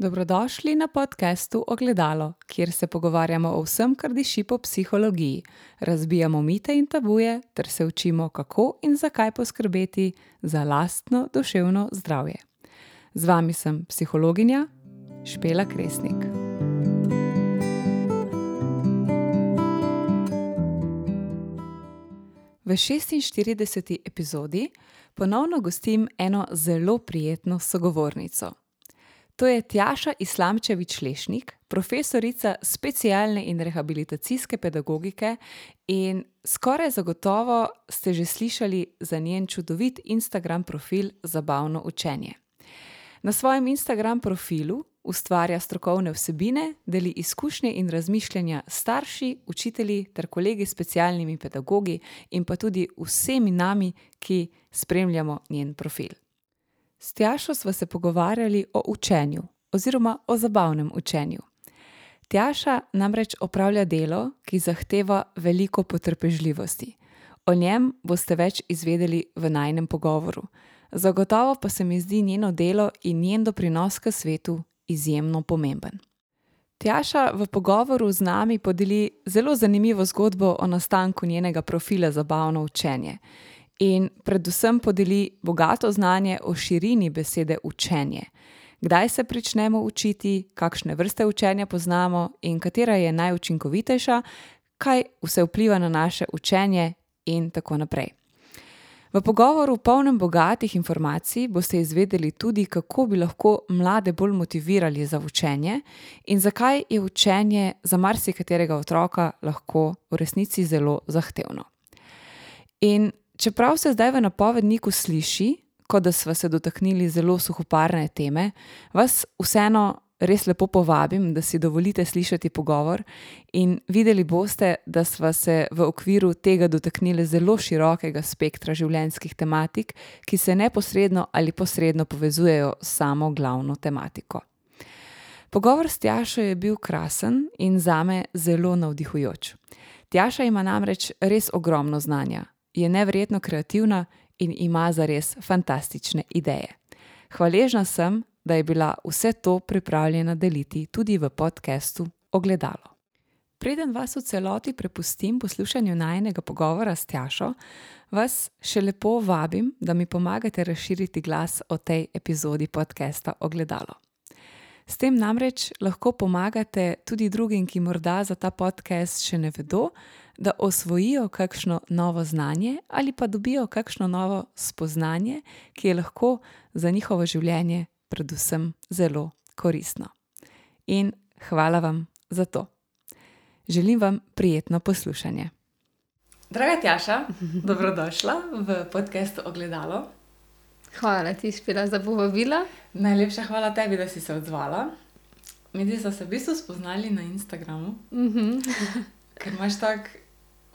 Dobrodošli na podkastu Ogledalo, kjer se pogovarjamo o vsem, kar diši po psihologiji, razbijamo mite in tabuje ter se učimo, kako in zakaj poskrbeti za lastno duševno zdravje. Z vami sem psihologinja Špela Kresnik. V 46. epizodi ponovno gostim eno zelo prijetno sogovornico. To je Tjaša Islamčevič Lešnik, profesorica specialne in rehabilitacijske pedagogike, in skoraj zagotovo ste že slišali za njen čudovit Instagram profil Zabavno učenje. Na svojem Instagram profilu ustvarja strokovne vsebine, deli izkušnje in razmišljanja starši, učitelji ter kolegi s specialnimi pedagogi in pa tudi vsemi nami, ki spremljamo njen profil. S Tjašo smo se pogovarjali o učenju oziroma o zabavnem učenju. Tjaša namreč opravlja delo, ki zahteva veliko potrpežljivosti. O njem boste več izvedeli v najnem pogovoru. Zagotovo pa se mi zdi njeno delo in njen doprinos k svetu izjemno pomemben. Tjaša v pogovoru z nami podeli zelo zanimivo zgodbo o nastanku njenega profila Zabavno učenje in predvsem podeli bogato znanje o širini besede učenje. Kdaj se pričnemo učiti, kakšne vrste učenja poznamo in katera je najučinkovitejša, kaj vse vpliva na naše učenje, in tako naprej. V pogovoru, polnem bogatih informacij, boste izvedeli tudi, kako bi lahko mlade bolj motivirali za učenje in zakaj je učenje za marsikaterega otroka lahko v resnici zelo zahtevno. In čeprav se zdaj v napovedniku sliši, kot da smo se dotaknili zelo suhoparne teme, vas vseeno res lepo povabim, da si dovolite slišati pogovor in videli boste, da smo se v okviru tega dotaknili zelo širokega spektra življenjskih tematik, ki se neposredno ali posredno povezujejo s samo glavno tematiko. Pogovor s Tjašo je bil krasen in zame zelo navdihujoč. Tjaša ima namreč res ogromno znanja, je neverjetno kreativna in ima zares fantastične ideje. Hvaležna sem, da je bila vse to pripravljena deliti tudi v podkastu Ogledalo. Preden vas v celoti prepustim poslušanju najnega pogovora s Tjašo, vas še lepo vabim, da mi pomagate razširiti glas o tej epizodi podcasta Ogledalo. S tem namreč lahko pomagate tudi drugim, ki morda za ta podcast še ne vedo, da osvojijo kakšno novo znanje ali pa dobijo kakšno novo spoznanje, ki je lahko za njihovo življenje predvsem zelo koristno. In hvala vam za to. Želim vam prijetno poslušanje. Draga Tjaša, dobrodošla v podkastu Ogledalo. Hvala ti, Špila, za povabilo. Najlepša hvala tebi, da si se odzvala. Mi smo se v bistvu spoznali na Instagramu, ker imaš tako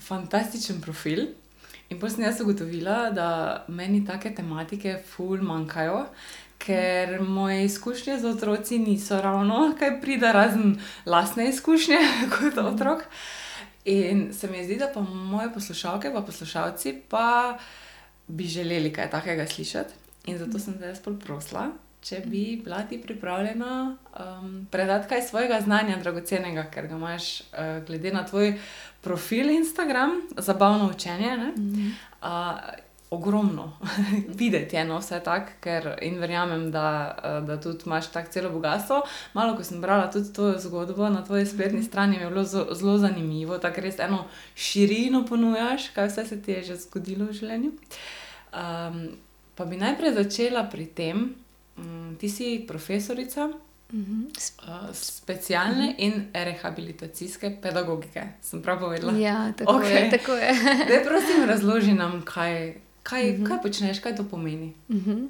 fantastičen profil. In potem sem jaz ugotovila, da meni take tematike ful manjkajo, ker moje izkušnje z otroci niso ravno kaj pride, razen lastne izkušnje kot otrok. In se mi zdi, da pa moje poslušalke in poslušalci pa bi želeli kaj takega slišati. In zato sem te jaz prosila, če bi bila ti pripravljena um, predati kaj svojega znanja, dragocenega, ker ga imaš, uh, glede na tvoj profil Instagram, zabavno učenje. Uh, ogromno, videti je no, vse tako, ker in verjamem, da, da tudi imaš tako celo bogatstvo. Malo, ko sem brala tudi to zgodbo na tvoji spletni strani, je bilo zelo zanimivo, tako res eno širino ponujaš, kaj vse se ti je že zgodilo v življenju. Um, pa bi najprej začela pri tem, um, ti si profesorica. Uh, specialne -huh. in rehabilitacijske pedagogike, sem prav povedala. Ja, tako okay. je. Tako je. Dej, prosim, razloži nam, kaj, kaj, uh -huh. kaj počneš, kaj to pomeni. Uh -huh.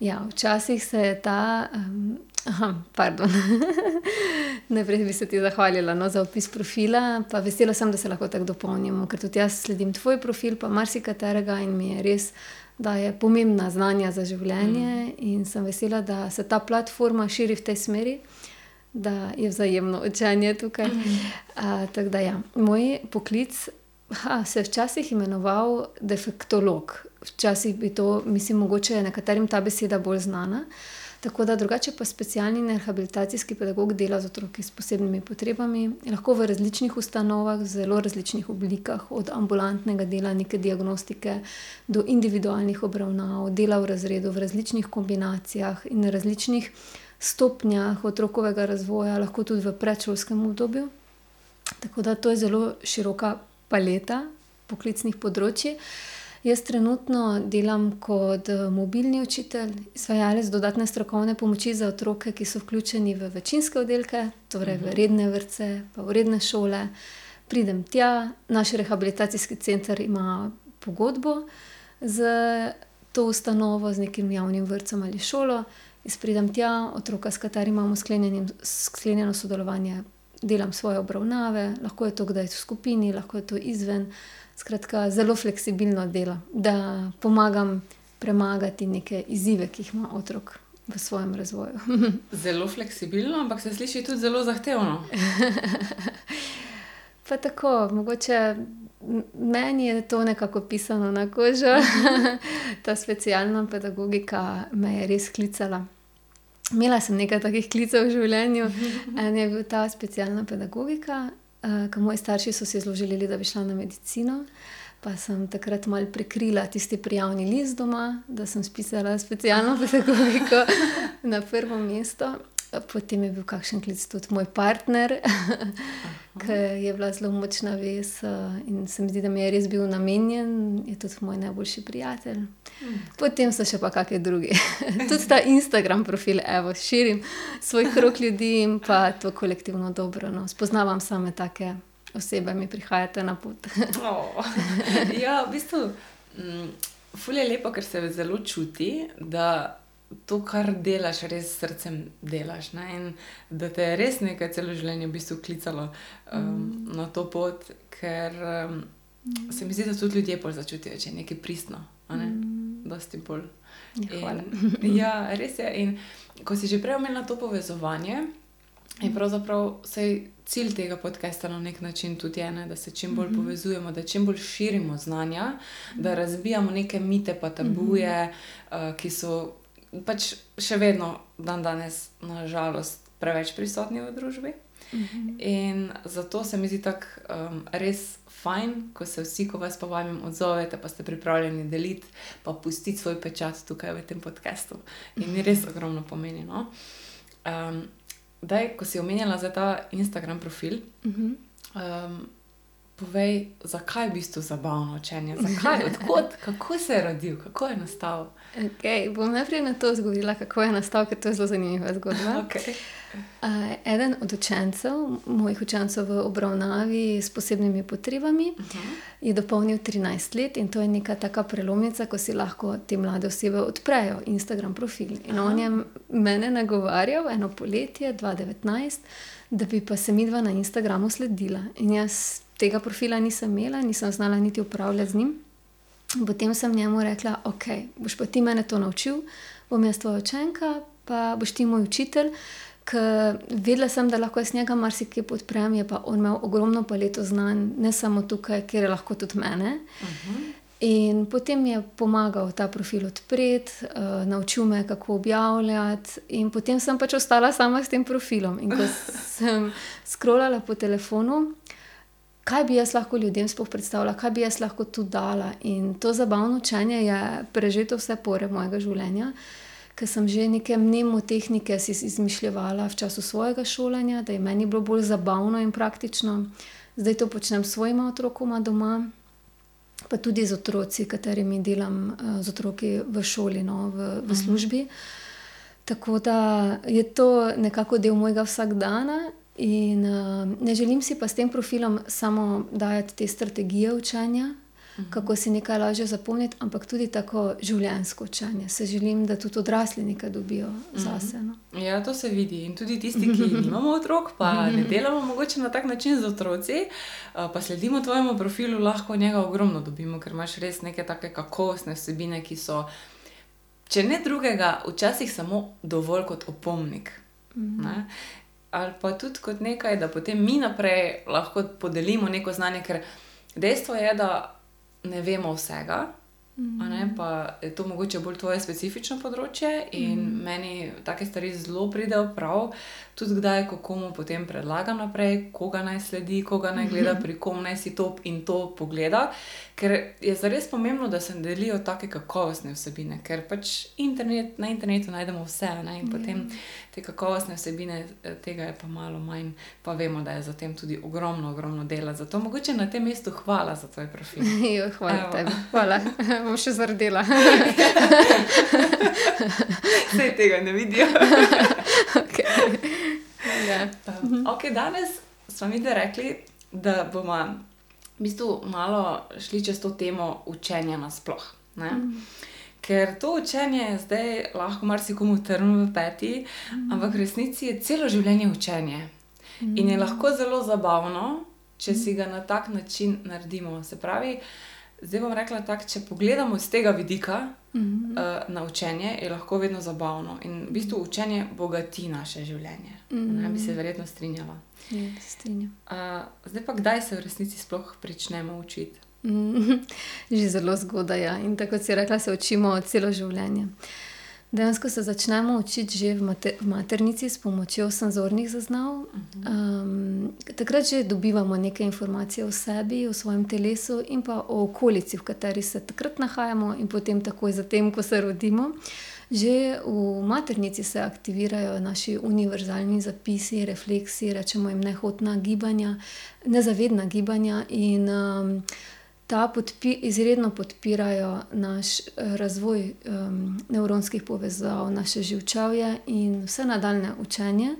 ja, včasih se je ta. Um, aha, pardon. Najprej bi se ti zahvalila no, za opis profila, pa vesela sem, da se lahko tako dopolnimo, ker tudi jaz sledim tvoj profil, pa marsikaterega in mi je res da je pomembna znanja za življenje, mm. in sem vesela, da se ta platforma širi v tej smeri, da je vzajemno učenje tukaj. Mm. Uh, da, ja. Moj poklic ha, se je včasih imenoval defektolog. Včasih bi to, mislim, mogoče je nekaterim ta beseda bolj znana. Tako da drugače pa specialni in rehabilitacijski pedagog dela z otroki s posebnimi potrebami, lahko v različnih ustanovah, v zelo različnih oblikah, od ambulantnega dela, neke diagnostike, do individualnih obravnav, dela v razredu v različnih kombinacijah in na različnih stopnjah otrokovega razvoja, lahko tudi v predšolskem obdobju. Tako da to je zelo široka paleta poklicnih področij. Jaz trenutno delam kot mobilni učitelj, izvajalec dodatne strokovne pomoči za otroke, ki so vključeni v večinske oddelke, torej v redne vrtce pa v redne šole. Pridem tja, naš rehabilitacijski center ima pogodbo s to ustanovo, z nekim javnim vrtcem ali šolo. Jaz pridem tja, otroka, s katerim imamo sklenjeno sodelovanje, delam svoje obravnave, lahko je to kdaj v skupini, lahko je to izven. Skratka, zelo fleksibilno delo, da pomagam premagati neke izzive, ki jih ima otrok v svojem razvoju. zelo fleksibilno, ampak se sliši tudi zelo zahtevno. Pa tako, mogoče meni je to nekako pisano na kožo, ta specialna pedagogika me je res klicala. Imela sem nekaj takih klicev v življenju. En je bil ta specialna pedagogika, ker moji starši so si zelo želeli, da bi šla na medicino. Pa sem takrat malo prekrila tisti prijavni list doma, da sem spisala specialno pedagogiko na prvo mesto. Potem je bil kakšen klic tudi moj partner, ke je bila zelo močna vez, in se mi zdi, da mi je res bil namenjen, je tudi moj najboljši prijatelj. Potem so še pa kaki drugi. Tudi ta Instagram profil, evo, širim svoj krog ljudi in pa to kolektivno dobro, no. Spoznavam same take osebe, mi prihajate na pot. Ja, v bistvu, ful je lepo, ker se zelo čuti, da to, kar delaš, res s srcem delaš, ne. In da te je res nekaj celo življenje v bistvu klicalo, na to pot, ker, se mi zdi, da tudi ljudje pol začutijo, če je nekaj pristno, ne. Dosti bolj. Hvala. Ja, res je, in ko si že prej omenila to povezovanje, je pravzaprav, saj cilj tega podcasta na neki način tudi je, ne, da se čim bolj povezujemo, da čim bolj širimo znanja, da razbijamo neke mite pa tabuje, ki so pač še vedno dandanes na žalost preveč prisotni v družbi. In zato se mi zdi tako, res fajn, ko se vsi, ko vas povabim, odzovete pa ste pripravljeni deliti pa pustiti svoj pečat tukaj v tem podcastu. In mi res ogromno pomeni, no. daj, ko si omenjala zdaj ta Instagram profil, povej, zakaj v bistvu zabavno učenje? Zakaj, od kod, kako se je rodil, kako je nastal? Okej, bom najprej na to odgovorila, kako je nastal, ker to je zelo zanimiva zgodba. Okej. eden od učencev, mojih učencev v obravnavi s posebnimi potrebami, je dopolnil trinajst let in to je neka taka prelomnica, ko si lahko te mlade osebe odprejo Instagram profil. In on je mene nagovarjal eno poletje, dva devetnajst, da bi pa se midva na Instagramu sledila. In jaz tega profila nisem imela, nisem znala niti upravljati z njim. Potem sem njemu rekla: "Okej, boš pa ti mene to naučil, bom jaz tvoja učenka pa boš ti moj učitelj." Ker vedela sem, da lahko jaz njega marsikje podprem, je pa on imel ogromno paleto znanj, ne samo tukaj, kjer je lahko tudi mene. In potem je pomagal ta profil odpreti, naučil me kako objavljati, in potem sem pač ostala sama s tem profilom. In ko sem skrolala po telefonu, kaj bi jaz lahko ljudem sploh predstavila, kaj bi jaz lahko tu dala. In to zabavno učenje je prežeto vse pore mojega življenja, ke sem že neke mnemotehnike si izmišljevala v času svojega šolanja, da je meni bilo bolj zabavno in praktično. Zdaj to počnem s svojima otrokoma doma, pa tudi z otroki, s katerimi delam, z otroki v šoli, no, v, v službi. Tako da je to nekako del mojega vsakdana in, ne želim si pa s tem profilom samo dajati te strategije učenja, kako si nekaj lažje zapomniti, ampak tudi tako življenjsko učenje. Si želim, da tudi odrasli nekaj dobijo zase, no. Ja, to se vidi. In tudi tisti, ki nimamo otrok pa ne delamo mogoče na tak način z otroci, pa sledimo tvojemu profilu, lahko njega ogromno dobimo, ker imaš res neke take kakovostne vsebine, ki so, če ne drugega, včasih samo dovolj kot opomnik, ne. Ali pa tudi kot nekaj, da potem mi naprej lahko podelimo neko znanje, ker dejstvo je, da ne vemo vsega, Ne, pa je to mogoče bolj tvoje specifično področje, in mm. meni take stvari zelo pridejo prav, tudi kdaj, ko komu potem predlagam naprej, koga naj sledi, koga naj gleda, pri kom naj si to in to pogleda. Ker je zares pomembno, da se delijo take kakovostne vsebine, ker pač internet, na internetu najdemo vse, ne, in potem te kakovostne vsebine, tega je pa malo manj, pa vemo, da je za tem tudi ogromno, ogromno dela. Zato mogoče na tem mestu hvala za tvoj profil. hvala tebi. Hvala. Bom še zardela. Saj tega ne vidijo. okay. ja. um, okay, danes smo mi rekli, da bomo v bistvu malo šli čez to temo učenja nasploh. Mm. Ker to učenje je zdaj lahko marsikomu trn v peti, mm. ampak v resnici je celo življenje učenje. Mm. In je lahko zelo zabavno, če mm. si ga na tak način naredimo. Se pravi, zdaj bom rekla tako, če pogledamo z tega vidika mm -hmm. uh, na učenje, je lahko vedno zabavno. In v bistvu učenje bogati naše življenje. Mm -hmm. Ne bi se verjetno strinjala. Ja, strinjam. Uh, zdaj pa, kdaj se v resnici sploh začnemo učiti? Že zelo zgodaj. Ja. In tako si rekla, se učimo celo življenje. Dejansko se začnemo učiti že v, mater v maternici s pomočjo senzornih zaznav. Um, takrat že dobivamo nekaj informacij o sebi, o svojem telesu in pa o okolici, v kateri se takrat nahajamo, in potem, takoj zatem, ko se rodimo. Že v maternici se aktivirajo naši univerzalni zapisi, refleksi, rečemo jim nehotna gibanja, nezavedna gibanja. In, um, ta podpi, izredno podpirajo naš eh, razvoj um, nevronskih povezav, naše živčevje in vse nadaljne učenje.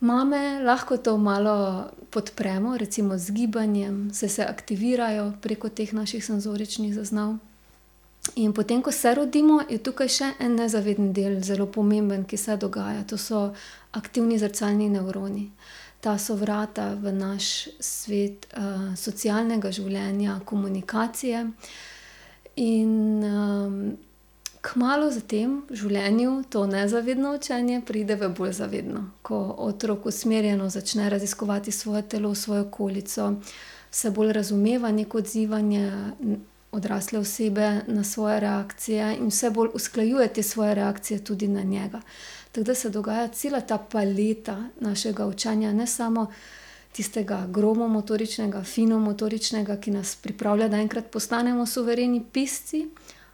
Mame lahko to malo podpremo, recimo z gibanjem, se, se aktivirajo preko teh naših senzoričnih zaznav. In potem, ko se rodimo, je tukaj še en nezavedni del, zelo pomemben, ki se dogaja. To so aktivni zrcalni nevroni. Uh, ta so vrata v naš svet uh, socialnega življenja, komunikacije. In um, kmalo zatem v življenju to nezavedno učenje pride v bolj zavedno, ko otrok usmerjeno začne raziskovati svoje telo, svojo okolico, vse bolj razumeva neko odzivanje. Odrasle osebe na svoje reakcije in vse bolj usklajuje te svoje reakcije tudi na njega. Tako da se dogaja cela ta paleta našega učanja, ne samo tistega grobomotoričnega, finomotoričnega, ki nas pripravlja, da enkrat postanemo suvereni pisci,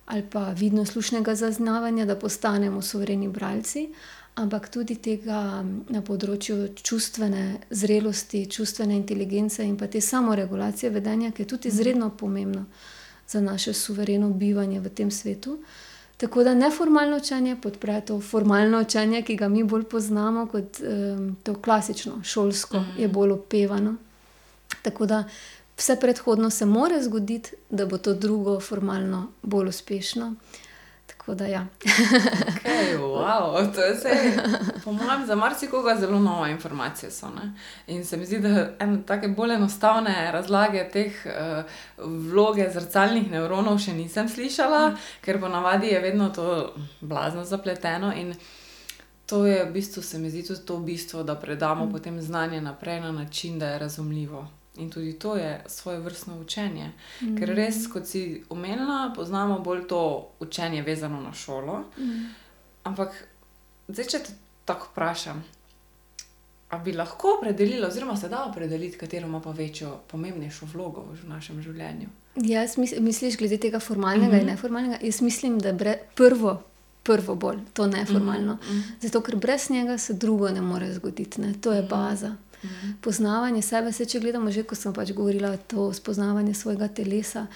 ali pa vidno slušnega zaznavanja, da postanemo suvereni bralci, ampak tudi tega na področju čustvene zrelosti, čustvene inteligence in pa te samoregulacije vedenja, ki je tudi izredno pomembno za naše suvereno bivanje v tem svetu. Tako da neformalno učenje podpre to formalno učenje, ki ga mi bolj poznamo kot um, to klasično, šolsko, mm. je bolj opevano. Tako da vse predhodno se mora zgoditi, da bo to drugo formalno bolj uspešno. Tako da, ja. okay, wow, to je vse. Po mojem, za marsikoga zelo nova informacija. So, in se mi zdi, da eno tako bolj enostavne razlage teh uh, vloge zrcalnih nevronov še nisem slišala, mm. ker ponavadi je vedno to blazno zapleteno. To je v bistvu, se mi zdi, tudi to bistvo, da predamo mm. potem znanje naprej na način, da je razumljivo. In tudi to je svoje vrstno učenje. Mm. Ker res, kot si omenila, poznamo bolj to učenje vezano na šolo. Mm. Ampak, zdaj, če te tako vprašam, ali bi lahko opredelila, oziroma se da opredeliti, katero ima pa večjo, pomembnejšo vlogo v našem življenju? Jaz mis, misliš, glede tega formalnega mm -hmm. in neformalnega. Jaz mislim, da je prvo, prvo bolj to neformalno. Mm -hmm. Zato, ker brez njega se drugo ne more zgoditi. Ne? To je mhm. baza. Mm -hmm. Poznavanje sebe, se če gledamo, že ko sem pač govorila, to spoznavanje svojega telesa.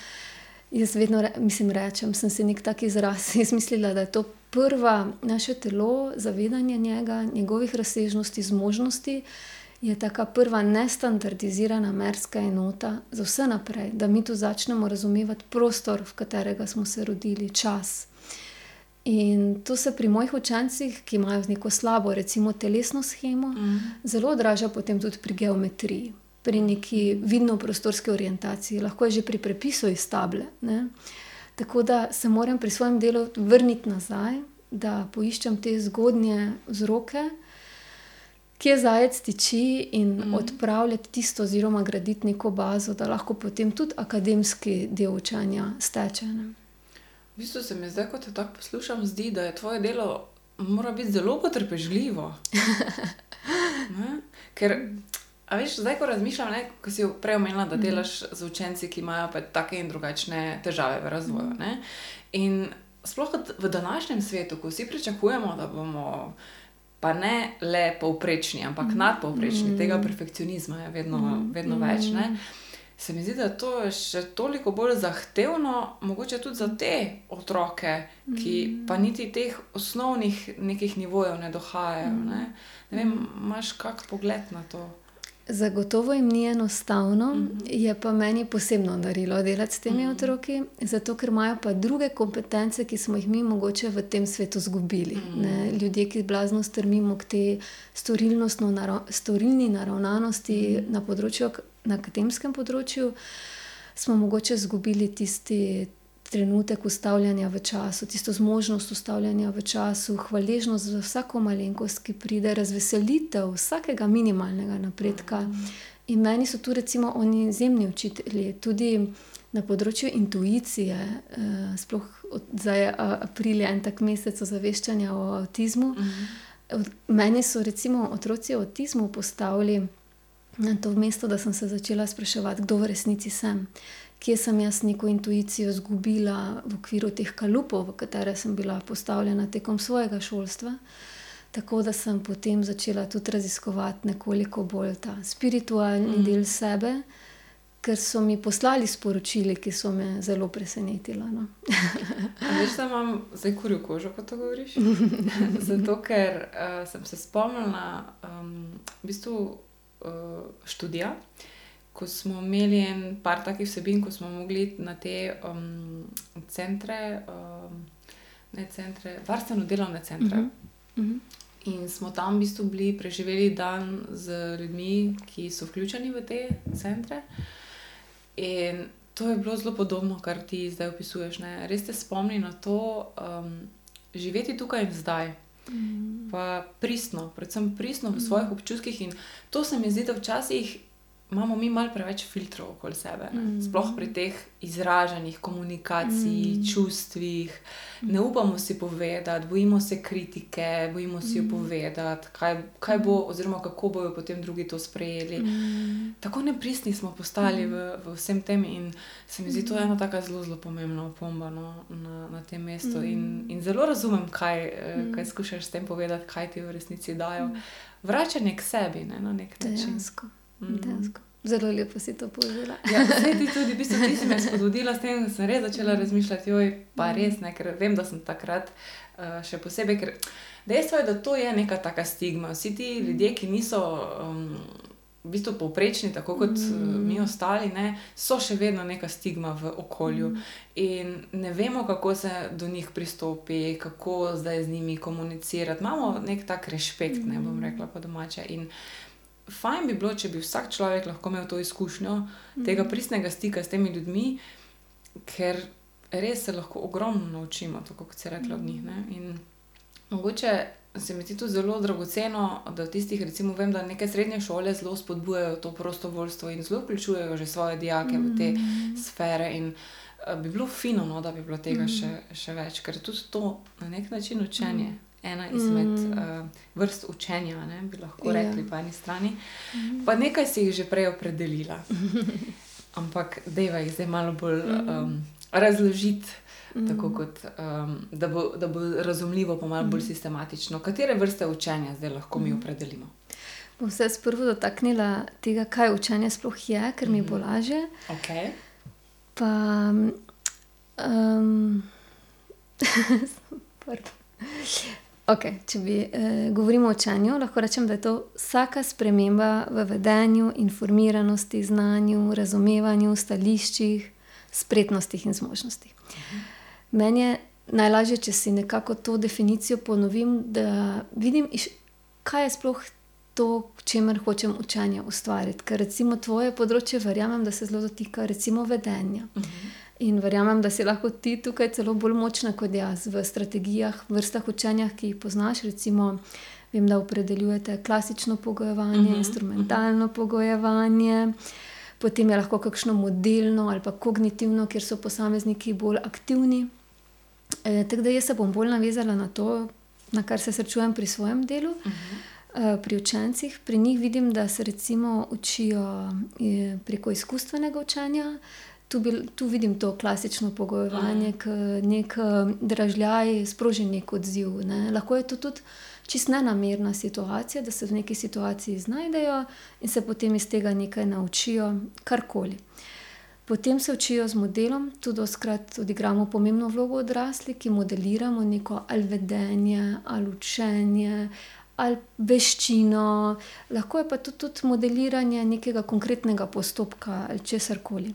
Jaz vedno re, mislim, rečem, sem se nek tak izraz izmislila, da je to prva naše telo, zavedanje njega, njegovih razsežnosti, zmožnosti. Je taka prva nestandardizirana merska enota za vse naprej, da mi tu začnemo razumevati prostor, v katerega smo se rodili, čas, In to se pri mojih učencih, ki imajo neko slabo, recimo telesno schemo, mm. zelo odraža potem tudi pri geometriji, pri neki vidno prostorski orientaciji, lahko je že pri prepisu iz table. Ne? Tako da se moram pri svojem delu vrniti nazaj, da poiščem te zgodnje vzroke, kje zajec tiči in mm. odpravljati tisto, oziroma graditi neko bazo, da lahko potem tudi akademski del učanja steče. Ne? V bistvu se mi zdaj, ko te tako poslušam, zdi, da je tvoje delo mora biti zelo potrpežljivo. Ne? Ker, a veš, zdaj, ko razmišljam, ne, ko si prej omenila, da delaš z učenci, ki imajo pa take in drugačne težave v razvoju. Ne? In sploh v današnjem svetu, ko vsi pričakujemo, da bomo pa ne le povprečni, ampak nadpovprečni, tega perfekcionizma je vedno, vedno več. Ne? Se mi zdi, da to je še toliko bolj zahtevno, mogoče tudi za te otroke, ki pa niti teh osnovnih nekih nivojev ne dohajajo. Ne? Ne vem, imaš kak pogled na to? Zagotovo jim ni enostavno, je pa meni posebno darilo delati s temi otroki, zato ker imajo pa druge kompetence, ki smo jih mi mogoče v tem svetu izgubili. Ne. Ljudje, ki blazno strmimo k tej storilnostno storilni naravnanosti na področju na akademskem področju, smo mogoče izgubili tisti trenutek ustavljanja v času, tisto zmožnost ustavljanja v času, hvaležnost za vsako malenkost, ki pride, razveselitev vsakega minimalnega napredka. In meni so tu recimo oni izjemni učitelji, tudi na področju intuicije, sploh zdaj je april je en tak mesec ozaveščanja o avtizmu. Meni so recimo otroci z avtizmom postavili to mesto, da sem se začela spraševati, kdo v resnici sem. Kje sem jaz neko intuicijo izgubila v okviru teh kalupov, v katere sem bila postavljena tekom svojega šolstva. Tako da sem potem začela tudi raziskovati nekoliko bolj ta spiritualni del sebe, ker so mi poslali sporočili, ki so me zelo presenetila, no. Veš, da imam zdaj kurjo kožo, ko to govoriš? Zato ker, sem se spomnila, v bistvu, študija, ko smo imeli en par takih vsebin, ko smo mogli na te, centre, ne centre, varstveno-delovne centre. In smo tam v bistvu bili, preživeli dan z ljudmi, ki so vključeni v te centre. In to je bilo zelo podobno, kar ti zdaj opisuješ, ne. Res te spomni na to, živeti tukaj in zdaj. Pa pristno, predvsem pristno v svojih občutkih, in to se mi zdi, da včasih imamo mi malo preveč filtrov okoli sebe, ne. Sploh pri teh izražanjih, komunikaciji, čustvih. Ne upamo si povedati, bojimo se kritike, bojimo si jo povedati, kaj, kaj bo oziroma kako bojo potem drugi to sprejeli. Tako nepristni smo postali v, v vsem tem in se mi zdi to ena taka zelo, zelo pomembna opomba, no, na, na tem mestu. In, in zelo razumem, kaj, kaj skušaš s tem povedati, kaj ti v resnici dajo. Vračanje k sebi, ne, na neki način. Dejansko. Dejansko. Zelo lepo si to povedala. Ja, ti tudi, v bistvu ti si me spodbudila s tem, da sem res začela razmišljati, pa res, ne, ker vem, da sem takrat, še posebej, ker dejstvo je, da to je neka taka stigma, vsi ti ljudje, ki niso, v bistvu povprečni, tako kot mi ostali, ne, so še vedno neka stigma v okolju. In ne vemo, kako se do njih pristopi, kako zdaj z njimi komunicirati, imamo neki tak rešpekt, ne, bom rekla po domače, in fajn bi bilo, če bi vsak človek lahko imel to izkušnjo tega pristnega stika s temi ljudmi, ker res se lahko ogromno naučimo, tako kot si rekla, od njih, ne. In mogoče se mi zdi to zelo dragoceno, da v tistih, recimo vem, da neke srednje šole zelo spodbujajo to prostovoljstvo in zelo vključujejo že svoje dijake v te sfere in, bi bilo fino, no, da bi bilo tega še, še več, ker tudi to na neki način učenje. Ena izmed, vrst učenja, ne, bi lahko rekli po eni strani. Pa nekaj si jih že prej opredelila. Ampak dajva jih zdaj malo bolj, razložiti, tako kot, da bo, da bo razumljivo pa malo bolj sistematično. Katere vrste učenja zdaj lahko mi opredelimo? Bom se prvo dotaknila tega, kaj učenje sploh je, ker mi bo lažje. Okej. Pa, pardon. Okej, če bi, govorimo o učenju, lahko rečem, da je to vsaka sprememba v vedenju, informiranosti, znanju, razumevanju, stališčih, spretnostih in zmožnostih. Meni je najlažje, če si nekako to definicijo ponovim, da vidim kaj je sploh to, k čemur hočem učenje ustvariti. Ker recimo tvoje področje verjamem, da se zelo dotika recimo vedenja. In verjamem, da si lahko ti tukaj celo bolj močna kot jaz v strategijah, vrstah učenja, ki jih poznaš, recimo vem, da opredeljujete klasično pogojevanje, instrumentalno pogojevanje, potem je lahko kakšno modelno ali pa kognitivno, kjer so posamezniki bolj aktivni. E, tako da jaz se bom bolj navezala na to, na kar se srečujem pri svojem delu. Uh -huh. e, pri učencih, pri njih vidim, da se recimo učijo e, preko izkustvenega učenja. Tu, bi, tu vidim to klasično pogojevanje, -huh. ki nek dražljaj sproži nek odziv. Ne. Lahko je to tudi čist nenamerna situacija, da se v neki situaciji znajdejo in se potem iz tega nekaj naučijo, karkoli. Potem se učijo z modelom, tudi doskrat odigramo pomembno vlogo odraslih, ki modeliramo neko ali vedenje, ali učenje, ali veščino, lahko je pa tudi, tudi modeliranje nekega konkretnega postopka ali česar koli.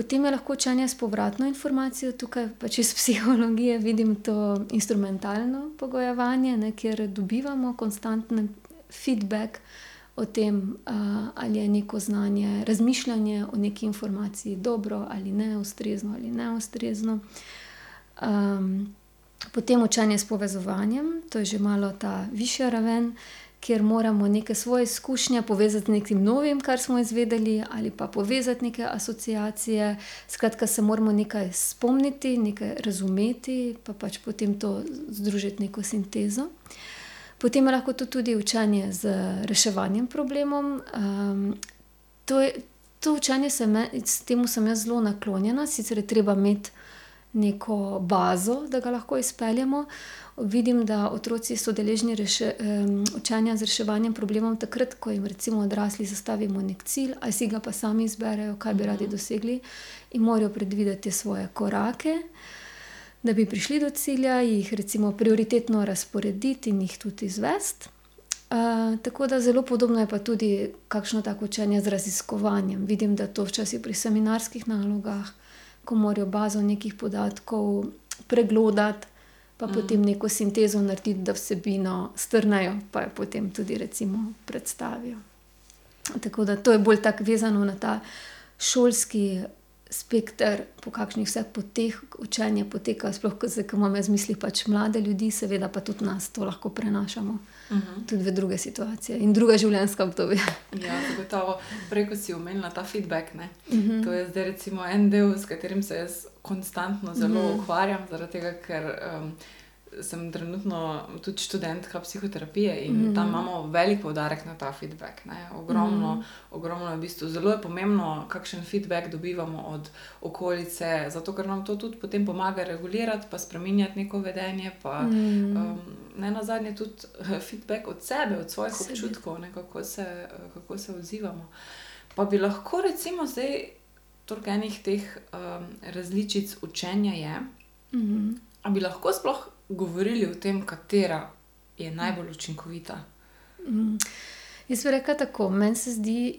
Potem je lahko učenje s povratno informacijo, tukaj pač iz psihologije vidim to instrumentalno pogojevanje, ne, kjer dobivamo konstantni feedback o tem, uh, ali je neko znanje, razmišljanje o neki informaciji dobro ali ne, ustrezno ali ne ustrezno. Um, potem učenje s povezovanjem, to je že malo ta višja raven, kjer moramo neke svoje izkušnje povezati z nekim novim, kar smo izvedeli, ali pa povezati neke asociacije. Skratka, se moramo nekaj spomniti, nekaj razumeti, pa pač potem to združiti neko sintezo. Potem je lahko to tudi učenje z reševanjem problemov. Um, to, to učenje se me, temu sem jaz zelo naklonjena, sicer je treba imeti neko bazo, da ga lahko izpeljemo. Vidim, da otroci so deležni reše, um, učenja z reševanjem problemov takrat, ko jim recimo odrasli zastavimo nek cilj, ali si ga pa sami izberejo, kaj bi radi mhm. dosegli, in morajo predvideti svoje korake. Da bi prišli do cilja, jih recimo prioritetno razporediti in jih tudi izvesti. Uh, tako da zelo podobno je pa tudi kakšno tako učenje z raziskovanjem. Vidim, da to včasih pri seminarskih nalogah, ko morajo bazo nekih podatkov preglodati, pa mm. potem neko sintezo narediti, da vsebino strnajo, pa jo potem tudi recimo predstavijo. Tako da to je bolj tako vezano na ta šolski spekter, po kakšnih vseh poteh učenje poteka, sploh ko imamo z misli pač mlade ljudi, seveda pa tudi nas to lahko prenašamo. Uh mhm. -huh. Tudi v druge situacije in druga življenjska obdobja. ja, zagotovo. Prej, ko si omenila ta feedback, uh mhm. -huh. to je zdaj recimo en del, s katerim se jaz konstantno zelo uh mhm. -huh. ukvarjam, zaradi tega, ker um, sem trenutno tudi študentka psihoterapije in mm. tam imamo velik poudarek na ta feedback. Ogromno, mm. ogromno je v bistvu zelo je pomembno, kakšen feedback dobivamo od okolice, zato ker nam to tudi potem pomaga regulirati, pa spremenjati neko vedenje. Pa, mm. um, ne na zadnje tudi feedback od sebe, od svojih Sebi. občutkov, ne, kako, se, kako se odzivamo. Pa bi lahko recimo zdaj. Torej, enih teh um, različic učenja je. Mm -hmm. Bi lahko sploh govorili o tem, katera je najbolj učinkovita? Mm. Jaz bi rekla tako, meni se zdi,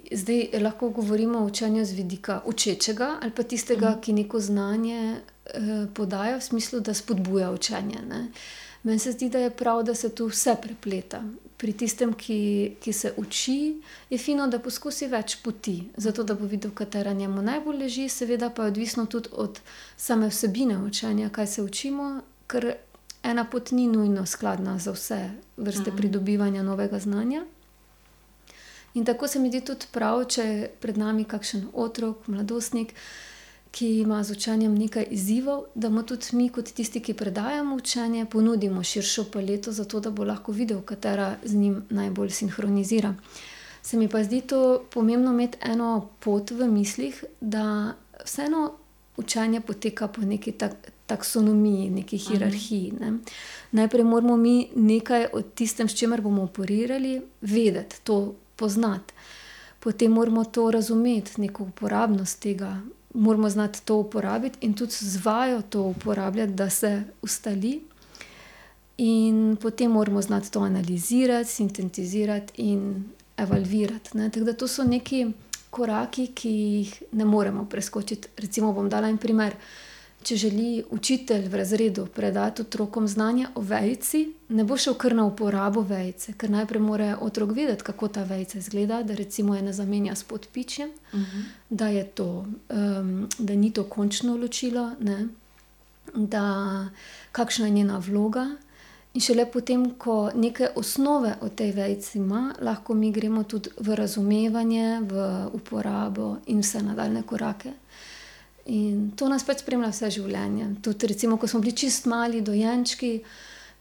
da lahko govorimo o učenju z vidika učečega ali pa tistega, mm. ki neko znanje eh, podaja v smislu, da spodbuja učenje. Ne? Meni se zdi, da je prav, da se tu vse prepleta. Pri tistem, ki, ki se uči, je fino, da poskusi več poti, zato da bo videl, katera njemu najbolj leži, seveda pa je odvisno tudi od same vsebine učenja, kaj se učimo, ker ena pot ni nujno skladna za vse vrste mm. pridobivanja novega znanja. In tako se mi zdi tudi prav, če je pred nami kakšen otrok, mladostnik, ki ima z učenjem nekaj izzivov, da mu tudi mi, kot tisti, ki predajamo učenje, ponudimo širšo paleto, zato da bo lahko videl, katera z njim najbolj sinhronizira. Se mi pa zdi to pomembno imeti eno pot v mislih, da vseeno učenje poteka po neki tak, taksonomiji, neki mhm. hierarhiji. Ne. Najprej moramo mi nekaj o tistem, s čimer bomo operirali, vedeti, to poznati. Potem moramo to razumeti, neko uporabnost tega, moramo znati to uporabiti in tudi zvajo to uporabljati, da se ustali. In potem moramo znati to analizirati, sintetizirati in evalvirati. Ne. Tako da to so neki koraki, ki jih ne moremo preskočiti. Recimo, bom dala en primer. Če želi učitelj v razredu predati otrokom znanje o vejci, ne bo šel kar na uporabo vejce, ker najprej mora otrok vedeti, kako ta vejca izgleda, da recimo je ne zamenja s podpičjem, uh mhm. -huh. da, to, um, da ni to končno ločilo, ne? da kakšna je njena vloga. In šele potem, ko nekaj osnove o tej vejci ima, lahko mi gremo tudi v razumevanje, v uporabo in vse nadaljne korake. In to nas pač spremlja vse življenje. Tudi, recimo, ko smo bili čist mali dojenčki,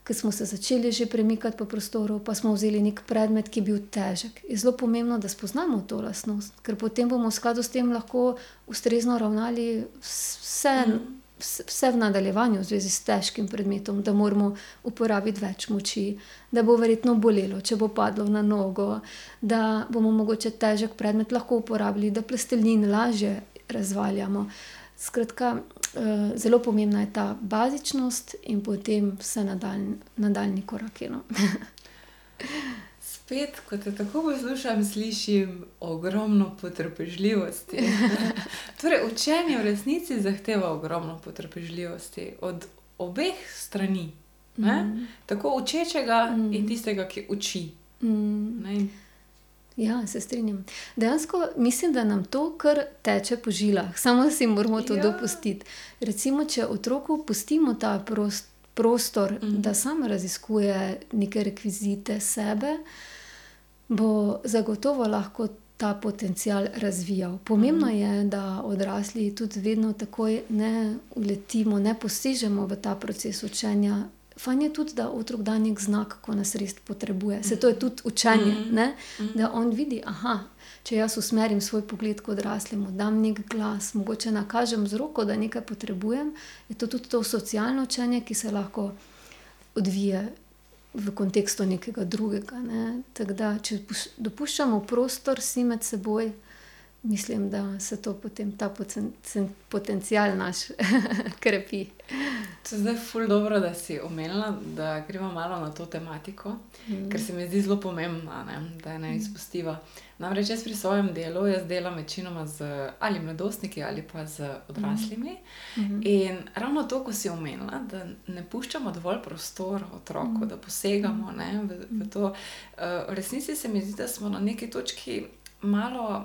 ki smo se začeli že premikati po prostoru, pa smo vzeli nek predmet, ki je bil težek. Je zelo pomembno, da spoznamo to lastnost, ker potem bomo v skladu s tem lahko ustrezno ravnali vse. Mm. Vse v nadaljevanju, v zvezi s težkim predmetom, da moramo uporabiti več moči, da bo verjetno bolelo, če bo padlo na nogo, da bomo mogoče težek predmet lahko uporabili, da plastelin lažje razvaljamo. Skratka, uh, zelo pomembna je ta bazičnost in potem vse nadaljni, nadaljni koraki. No. Spet, ko te tako poslušam, slišim ogromno potrpežljivosti. torej, učenje v resnici zahteva ogromno potrpežljivosti od obeh strani, mm. tako učečega mm. in tistega, ki uči. Mm. Ja, se strinjam. Dejansko mislim, da nam to kar teče po žilah, samo si moramo to ja. dopustiti. Recimo, če otroku pustimo ta prost, prostor, mm. da sam raziskuje neke rekvizite sebe, bo zagotovo lahko ta potencial razvijal. Pomembno mm. je, da odrasli tudi vedno takoj ne uletimo, ne posežemo v ta proces učenja Fajn je tudi, da otrok da nek znak, ko nas res potrebuje. Se to je tudi učenje, mm -hmm. da on vidi, aha, če jaz usmerim svoj pogled kot odraslemu, dam nek glas, mogoče nakažem z roko, da nekaj potrebujem, je to tudi to socialno učenje, ki se lahko odvije v kontekstu nekega drugega. Ne? Tako da, če dopuščamo prostor si med seboj mislim, da se to potem ta potencial naš krepi. To je zdaj ful dobro, da si omenila, da gremo malo na to tematiko, mm. ker se mi zdi zelo pomembna, ne? da je ne izpustiva. Namreč jaz pri svojem delu, jaz delam večinoma z ali mladostniki ali pa z odraslimi. Mm -hmm. In ravno to, ko si omenila, da ne puščamo dovolj prostora otroku, mm -hmm. da posegamo ne, v, v to. Uh, v resnici se mi zdi, da smo na neki točki malo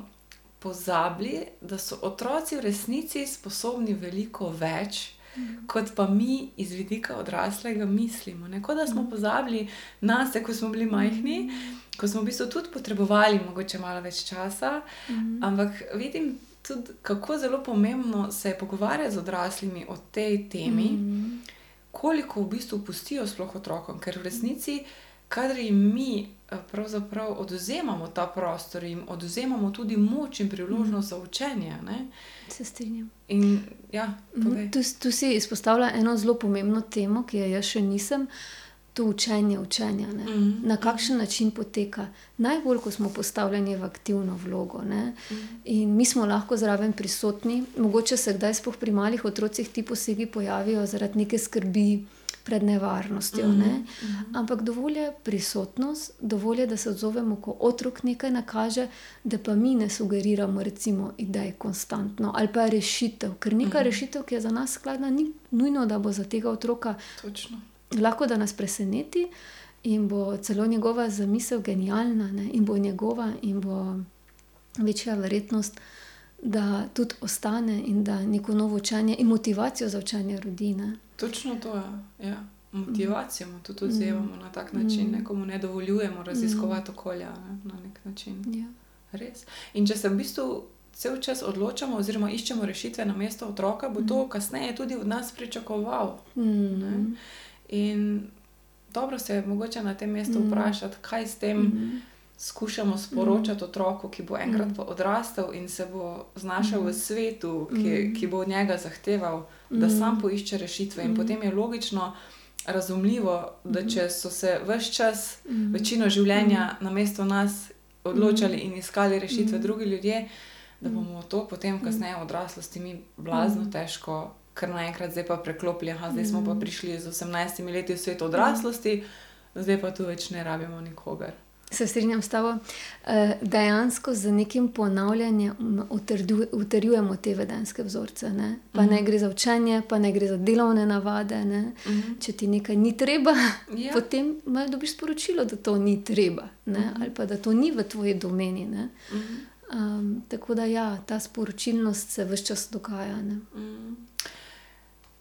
pozabili, da so otroci v resnici sposobni veliko več, mm. kot pa mi iz vidika odraslega mislimo. Neko da smo mhm. pozabili na sebe, ko smo bili majhni, mm. ko smo v bistvu tudi potrebovali mogoče malo več časa. Mm. Ampak vidim tudi, kako zelo pomembno se je pogovarjati z odraslimi o tej temi. Mm. Koliko v bistvu pustijo sploh otrokom, ker v resnici, kadar jim mi pravzaprav oduzemamo ta prostor in oduzemamo tudi moč in priložnost mm. za učenje. Ne? Se strinjam. In, ja, mm, tu, tu si izpostavlja eno zelo pomembno temo, ki jo jaz še nisem. To učenje, učenje, mm -hmm. na kakšen način poteka, najbolj, ko smo postavljeni v aktivno vlogo. Mm -hmm. In mi smo lahko zraven prisotni, mogoče se kdaj, sploh pri malih otrocih, ti posegi pojavijo zaradi neke skrbi, pred nevarnostjo. Ne? Mm -hmm. Ampak dovolj je prisotnost, dovolj je, da se odzovemo, ko otrok nekaj nakaže, da pa mi ne sugeriramo, recimo, idej konstantno ali pa rešitev. Ker neka mm -hmm. rešitev, ki je za nas skladna, ni nujno, da bo za tega otroka Točno. lahko, da nas preseneti in bo celo njegova zamisel genialna, ne? in bo njegova, in bo večja verjetnost. Da tudi ostane in da neko novo učenje in motivacijo za učenje rodine. Točno to je. Ja. Motivacijo mm. tudi odzivamo mm. na tak način, mm. nekomu ne dovoljujemo raziskovati mm. okolja ne, na nek način. Ja. Res. In če se v bistvu cel čas odločamo, oziroma iščemo rešitve na mesto otroka, bo mm. to kasneje tudi od nas pričakoval. Mm. In dobro se je mogoče na tem mestu mm. vprašati, kaj s tem. Mm skušamo sporočati mm. otroku, ki bo enkrat mm. odrastel in se bo znašel mm. v svetu, ki, mm. ki bo od njega zahteval, da mm. sam poišče rešitve. In mm. potem je logično, razumljivo, da mm. če so se vse čas, mm. večino življenja mm. na mesto nas odločali mm. in iskali rešitve mm. drugi ljudje, da mm. bomo to potem, kasneje v odraslosti, mi blazno mm. težko. Ker naenkrat zdaj pa preklopili, aha, zdaj smo pa mm. prišli z 18 leti v svet odraslosti, zdaj pa tu več ne rabimo nikogar. Se strinjam s tabo. Eh, dejansko z nekim ponavljanjem utrjujemo te vedenske vzorce. Ne? Pa mm -hmm. ne gre za učenje, pa ne gre za delovne navade. Ne? Mm -hmm. Če ti nekaj ni treba, ja. potem imaš dobiš sporočilo, da to ni treba mm -hmm. ali pa da to ni v tvoji domeni. Mm -hmm. um, tako da ja, ta sporočilnost se vse čas dogaja. Mm -hmm.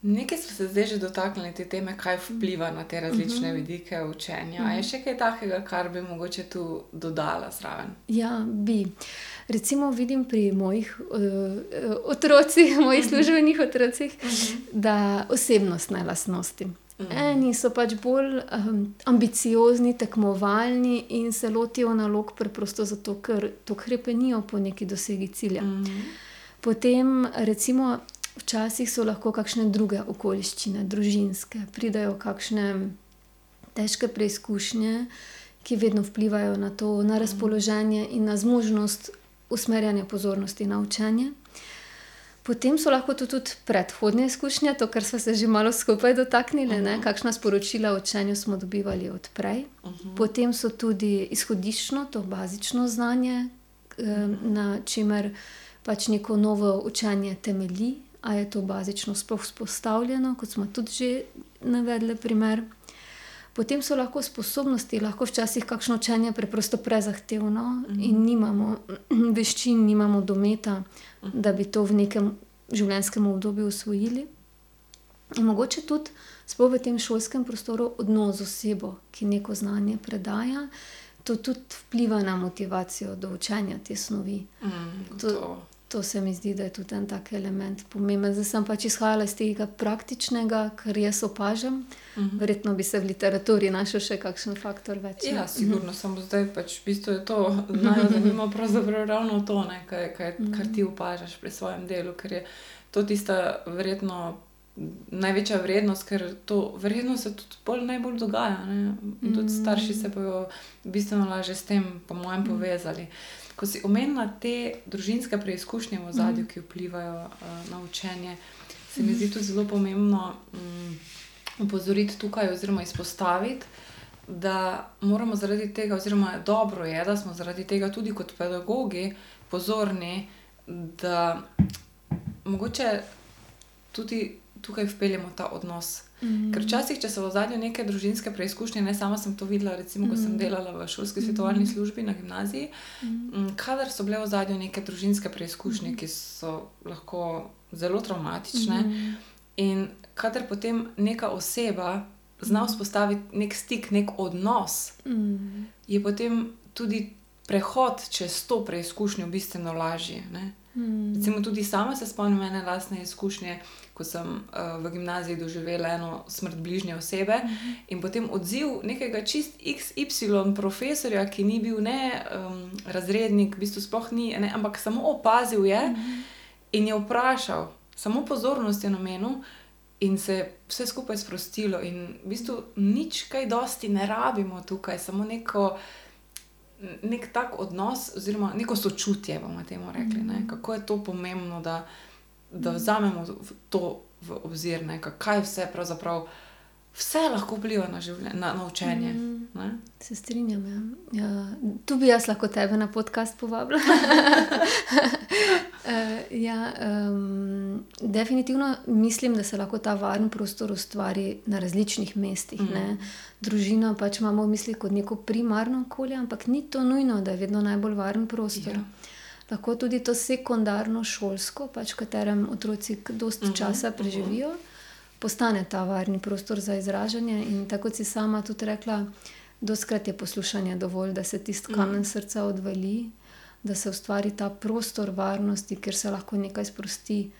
Nekaj smo se zdaj že dotaknili te teme, kaj vpliva na te različne Mhm. vidike učenja. Mhm. A je še kaj takega, kar bi mogoče tu dodala zraven? Ja, bi. Recimo vidim pri mojih uh, otrocih, mojih službenih otrocih, da osebnostne lastnosti. Eni so pač bolj um, ambiciozni, tekmovalni in se lotijo nalog preprosto zato, ker to krepenijo po neki dosegi cilja. Mhm. Potem, recimo, včasih so lahko kakšne druge okoliščine, družinske, pridajo kakšne težke preizkušnje, ki vedno vplivajo na to, na razpoloženje in na zmožnost usmerjanja pozornosti na učenje. Potem so lahko to tudi predhodne izkušnje, to, kar smo se že malo skupaj dotaknili, ne? kakšna sporočila o učenju smo dobivali odprej. Potem so tudi izhodiščno, to bazično znanje, na čemer pač neko novo učenje temelji, a je to bazično sploh vzpostavljeno, kot smo tudi že navedli primer. Potem so lahko sposobnosti, lahko včasih kakšno učenje preprosto prezahtevno in nimamo veščin, nimamo dometa, da bi to v nekem življenjskem obdobju usvojili. In mogoče tudi, sploh v tem šolskem prostoru, odnos z osebo, ki neko znanje predaja, to tudi vpliva na motivacijo do učenja te snovi. Mm, To- gotovo. To se mi zdi, da je tudi en tak element pomemben. Zdaj sem pač izhajala iz tega praktičnega, kar jaz opažam. Mhm. Verjetno bi se v literaturi našel še kakšen faktor več. ne? Ja, sigurno, samo zdaj pač v bistvu je to najzanimivo, pravzaprav ravno to, ne, kaj, kaj, kar ti opažaš pri svojem delu, ker je to tista verjetno največja vrednost, ker to verjetno se tudi bolj, najbolj dogaja. Ne? In tudi Mhm. starši se bojo bistveno lažje s tem, po mojem, povezali. Ko si omenila te družinske preizkušnje v zadju, ki vplivajo uh, na učenje, se mi zdi tudi zelo pomembno um, upozoriti tukaj, oziroma izpostaviti, da moramo zaradi tega, oziroma dobro je, da smo zaradi tega tudi kot pedagogi pozorni, da mogoče tudi tukaj vpeljemo ta odnos. Mhm. Ker včasih, če so v zadnjem neke družinske preizkušnje, ne sama sem to videla, recimo, ko sem delala v šolski svetovalni službi na gimnaziji, mm, kadar so bile v zadnjem neke družinske preizkušnje, ki so lahko zelo traumatične, Mhm. in kadar potem neka oseba zna vzpostaviti nek stik, nek odnos, Mhm. je potem tudi prehod čez to preizkušnjo bistveno lažji. Ne? Mhm. Recimo tudi sama se spomnim ene lastne izkušnje, ko sem uh, v gimnaziji doživela eno smrt bližnje osebe in potem odziv nekega čist XY profesorja, ki ni bil ne um, razrednik, v bistvu sploh ni, ne, ampak samo opazil je in je vprašal, samo pozornost je namenil. In se je vse skupaj sprostilo, in v bistvu nič kaj dosti ne rabimo tukaj, samo neko, nek tak odnos, oziroma neko sočutje, bomo temu rekli. Ne? Kako je to pomembno, da, da vzamemo to v obzir, ne? Ka- kaj vse pravzaprav. Vse lahko vpliva na, življenje, na, na učenje. Mhm. ne. Se strinjam. Ja. Ja, tu bi jaz lahko tebe na podcast povabila. uh, ja, um, definitivno mislim, da se lahko ta varen prostor ustvari na različnih mestih. Mm. Družino pač imamo v mislih kot neko primarno okolje, ampak ni to nujno, da je vedno najbolj varen prostor. Ja. Lahko tudi to sekundarno šolsko, pač v katerem otroci dosta časa preživijo, postane ta varni prostor za izražanje. In tako si sama tudi rekla, doskrat je poslušanje dovolj, da se tisti kamen srca odvali, da se ustvari ta prostor varnosti, kjer se lahko nekaj sprosti.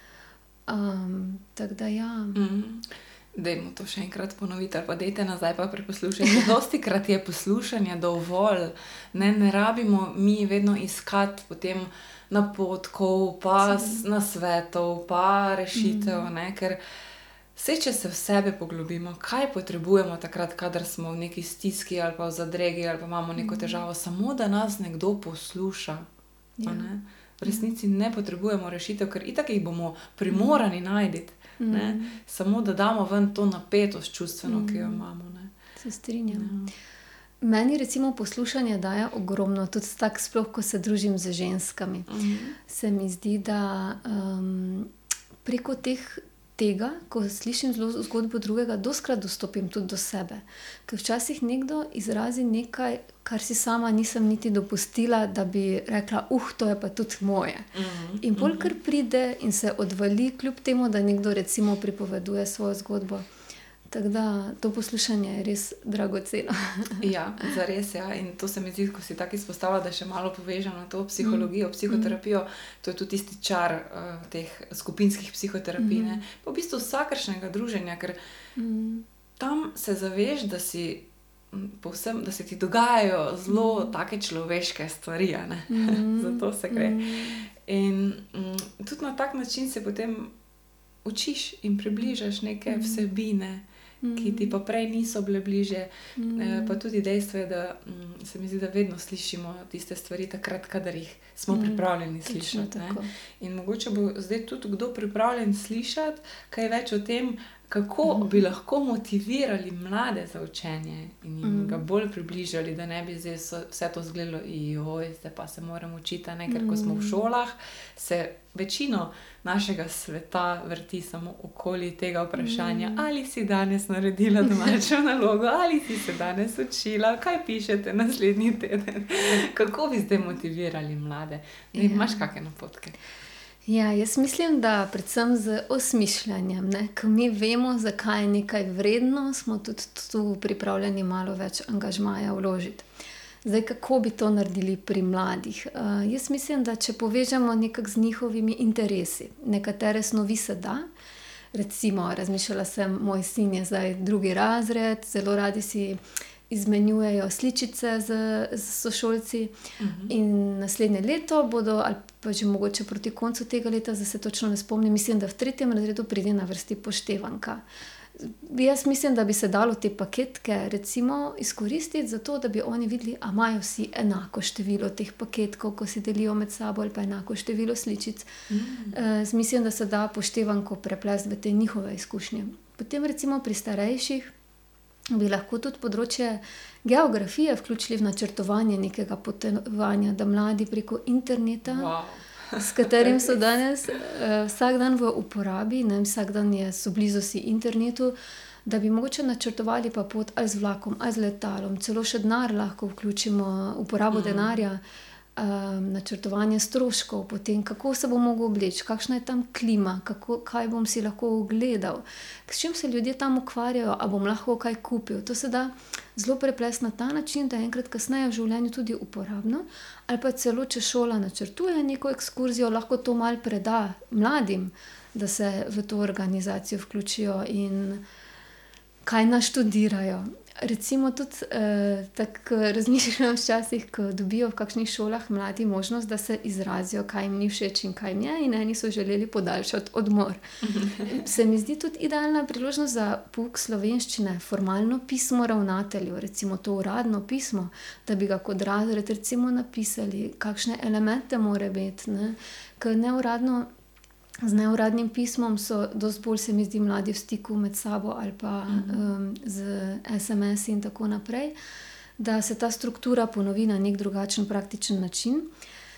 Um, tako da ja. Mm. Dajmo to še enkrat ponoviti, ali pa dajte nazaj pa preposlušajte. Dosti krat je poslušanje dovolj, ne, ne rabimo mi vedno iskati potem napotkov, pa s- nasvetov, pa rešitev, ne, ker vse, če se v sebe poglobimo, kaj potrebujemo takrat, kadar smo v neki stiski ali pa v zadregi ali pa imamo neko težavo, samo da nas nekdo posluša. Ja. Ne? V resnici ne potrebujemo rešitev, ker itak jih bomo primorani najti. Ne? Samo da damo ven to napetost čustveno, ki jo imamo. Ne? Se strinjam. Ja. Meni recimo poslušanje daje ogromno, tudi tako, sploh ko se družim z ženskami. Mhm. Se mi zdi, da um, preko teh tega, ko slišim zgodbo drugega, doskrat dostopim tudi do sebe. Ker včasih nekdo izrazi nekaj, kar si sama nisem niti dopustila, da bi rekla, uh, to je pa tudi moje. Mm -hmm. In bolj kar pride in se odvali, kljub temu, da nekdo recimo pripoveduje svojo zgodbo. Tako da to poslušanje je res dragoceno. ja, za res je. Ja. In to se mi zdi, ko si tako izpostavlja, da še malo povežemo na to psihologijo, mm. psihoterapijo. To je tudi tisti čar uh, teh skupinskih psihoterapij. Mm. Pa v bistvu vsakršnega druženja, ker mm. tam se zaveš, da si. Povsem, da se ti dogajajo zelo mm. take človeške stvari, mm. zato se gre. Mm. In mm, tudi na tak način se potem učiš in približaš neke vsebine, mm mm. ki ti pa prej niso bile bliže. Mm. E, pa tudi dejstvo je, da mm, se mi zdi, da vedno slišimo tiste stvari, takrat, kadar jih smo mm. pripravljeni slišati. In mogoče bo zdaj tudi kdo pripravljen slišati kaj več o tem. Kako mm. bi lahko motivirali mlade za učenje in jim mm. ga bolj približali, da ne bi zdaj vse to zgledalo, da pa se moramo učiti, ne? ker ko smo v mm. šolah, se večino našega sveta vrti samo okoli tega vprašanja, mm. ali si danes naredila domačo nalogo, ali si se danes učila, kaj pišete naslednji teden. Kako bi zdaj motivirali mlade? Ne, ja. Imaš kakšne napotke? Ja, jaz mislim, da predvsem z osmišljanjem, ko mi vemo, zakaj je nekaj vredno, smo tudi tu pripravljeni malo več angažmaja vložiti. Zdaj, kako bi to naredili pri mladih? Uh, jaz mislim, da če povežemo nekako z njihovimi interesi, nekatere snovi se da. Recimo, razmišljala sem, moj sin je zdaj drugi razred, zelo radi si izmenjujejo sličice z, z sošolci. Uh mhm. -huh. In naslednje leto bodo, ali pa že mogoče proti koncu tega leta, da se točno ne spomnim, mislim, da v tretjem razredu pride na vrsti poštevanka. Jaz mislim, da bi se dalo te paketke recimo, izkoristiti za to, da bi oni videli, da imajo vsi enako število teh paketkov, ko si delijo med sabo, ali pa enako število sličic. Mm. Uh, mislim, da se da poštevanko preplesti v te njihove izkušnje. Potem, recimo pri starejših, bi lahko tudi področje geografije vključili v načrtovanje nekega potovanja, da mladi preko interneta. Wow s katerim so danes uh, vsak dan v uporabi, ne, vsak dan je, so blizu si internetu, da bi mogoče načrtovali pa pot ali z vlakom, ali z letalom, celo še denar lahko vključimo, uporabo mm. denarja um, načrtovanje stroškov, potem kako se bo mogel obleči, kakšna je tam klima, kako, kaj bom si lahko ogledal, s čim se ljudje tam ukvarjajo, ali bom lahko kaj kupil. To se da zelo preplesti na ta način, da je enkrat kasneje v življenju tudi uporabno. Ali pa celo, če šola načrtuje neko ekskurzijo, lahko to mal preda mladim, da se v to organizacijo vključijo in kaj naštudirajo. Recimo, tudi eh, tako razmišljam včasih, ko dobijo v kakšnih šolah mladi možnost, da se izrazijo, kaj jim ni všeč in kaj jim je, in eni so želeli podaljšati odmor. Se mi zdi tudi idealna priložnost za pouk slovenščine, formalno pismo ravnatelju, recimo to uradno pismo, da bi ga kot razred recimo napisali, kakšne elemente mora biti, ne? ker neuradno z neuradnim pismom so dosti bolj, se mi zdi, mladi v stiku med sabo ali pa um, z SMS-i in tako naprej, da se ta struktura ponovi na nek drugačen, praktičen način.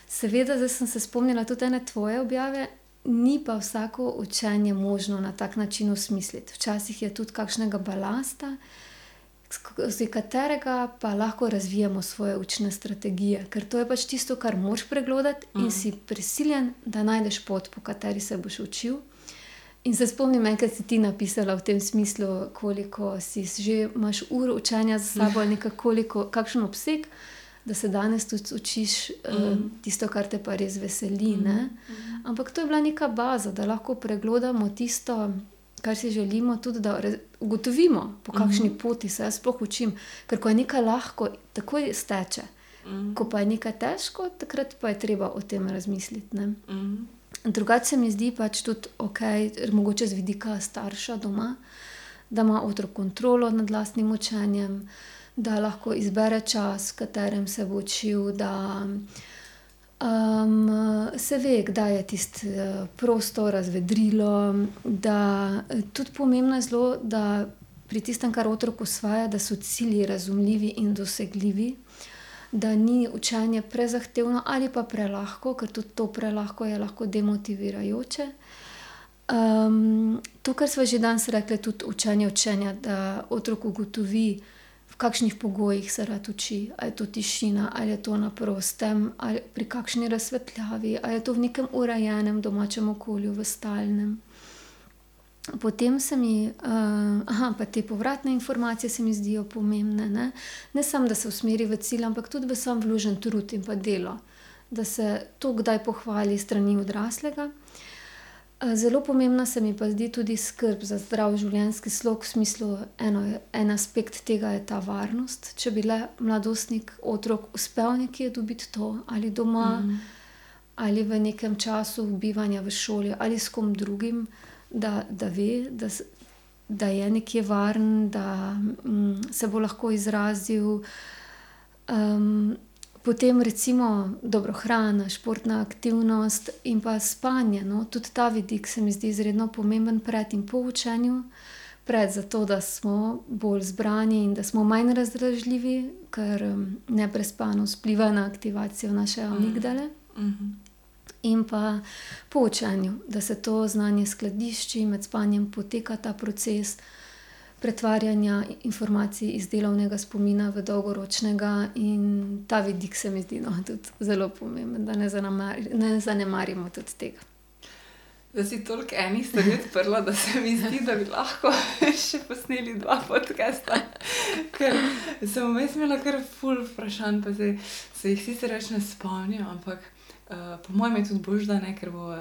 Seveda, zdaj sem se spomnila tudi ene tvoje objave. Ni pa vsako učenje možno na tak način usmisliti. Včasih je tudi kakšnega balasta, uh, skozi katerega pa lahko razvijamo svoje učne strategije, ker to je pač tisto, kar moš pregledati in mm. si prisiljen, da najdeš pot, po kateri se boš učil. In se spomnim, enkrat si ti napisala v tem smislu, koliko si že imaš ur učenja za sabo, koliko, kakšen obseg, da se danes tudi učiš mm. um, tisto, kar te pa res veseli. Mm. Ampak to je bila neka baza, da lahko pregledamo tisto, kar si želimo, tudi da ugotovimo, po kakšni mm -hmm. poti se jaz sploh učim. Ker ko je nekaj lahko, takoj steče. Mm -hmm. Ko pa je nekaj težko, takrat pa je treba o tem razmisliti. Mm -hmm. Drugače se mi zdi pač tudi ok, mogoče z vidika starša doma, da ima otrok kontrolo nad vlastnim učenjem, da lahko izbere čas, v katerem se bo učil. Se ve, kdaj je tisti uh, prostor, razvedrilo. Da, tudi pomembno je zelo, da pri tistem, kar otrok usvaja, da so cilji razumljivi in dosegljivi, da ni učenje prezahtevno ali pa prelahko, ker tudi to prelahko je lahko demotivirajoče. Um, to, kar smo že danes rekli, tudi učenje učenja, da otrok ugotovi, v kakšnih pogojih se rad uči. Ali je to tišina, ali je to na prostem, ali pri kakšni razsvetljavi, ali je to v nekem urejenem domačem okolju, v stalnem. Potem se mi, uh, aha, pa te povratne informacije se mi zdijo pomembne. Ne, ne samo, da se usmeri v cilj, ampak tudi v sam vložen trud in pa delo, da se to kdaj pohvali strani odraslega. Zelo pomembna se mi pa zdi tudi skrb za zdrav življenjski slog, v smislu, eno, en aspekt tega je ta varnost. Če bi le mladostnik, otrok uspel nekje dobiti to, ali doma, mm. ali v nekem času bivanja v šoli, ali s kom drugim, da, da ve, da, da je nekje varen, da um, se bo lahko izrazil. Um, Potem recimo dobro hrana, športna aktivnost in pa spanje. No, tudi ta vidik se mi zdi izredno pomemben pred in po učenju, pred zato, da smo bolj zbrani in da smo manj razdražljivi, ker neprespanost vpliva na aktivacijo naše mhm. amigdale. -hmm. In pa po učenju, da se to znanje skladišči, med spanjem poteka ta proces pretvarjanja informacij iz delovnega spomina v dolgoročnega, in ta vidik se mi zdi no, tudi zelo pomemben, da ne, zanemar, ne zanemarimo tudi tega. Da si toliko enih stvari odprla, da se mi zdi, da bi lahko še posneli dva podcasta. Ker sem vmes imela kar ful vprašanj, pa se, se jih sicer več ne spomnim, ampak. Uh, po mojem je tudi bolj, da ne, ker bo uh,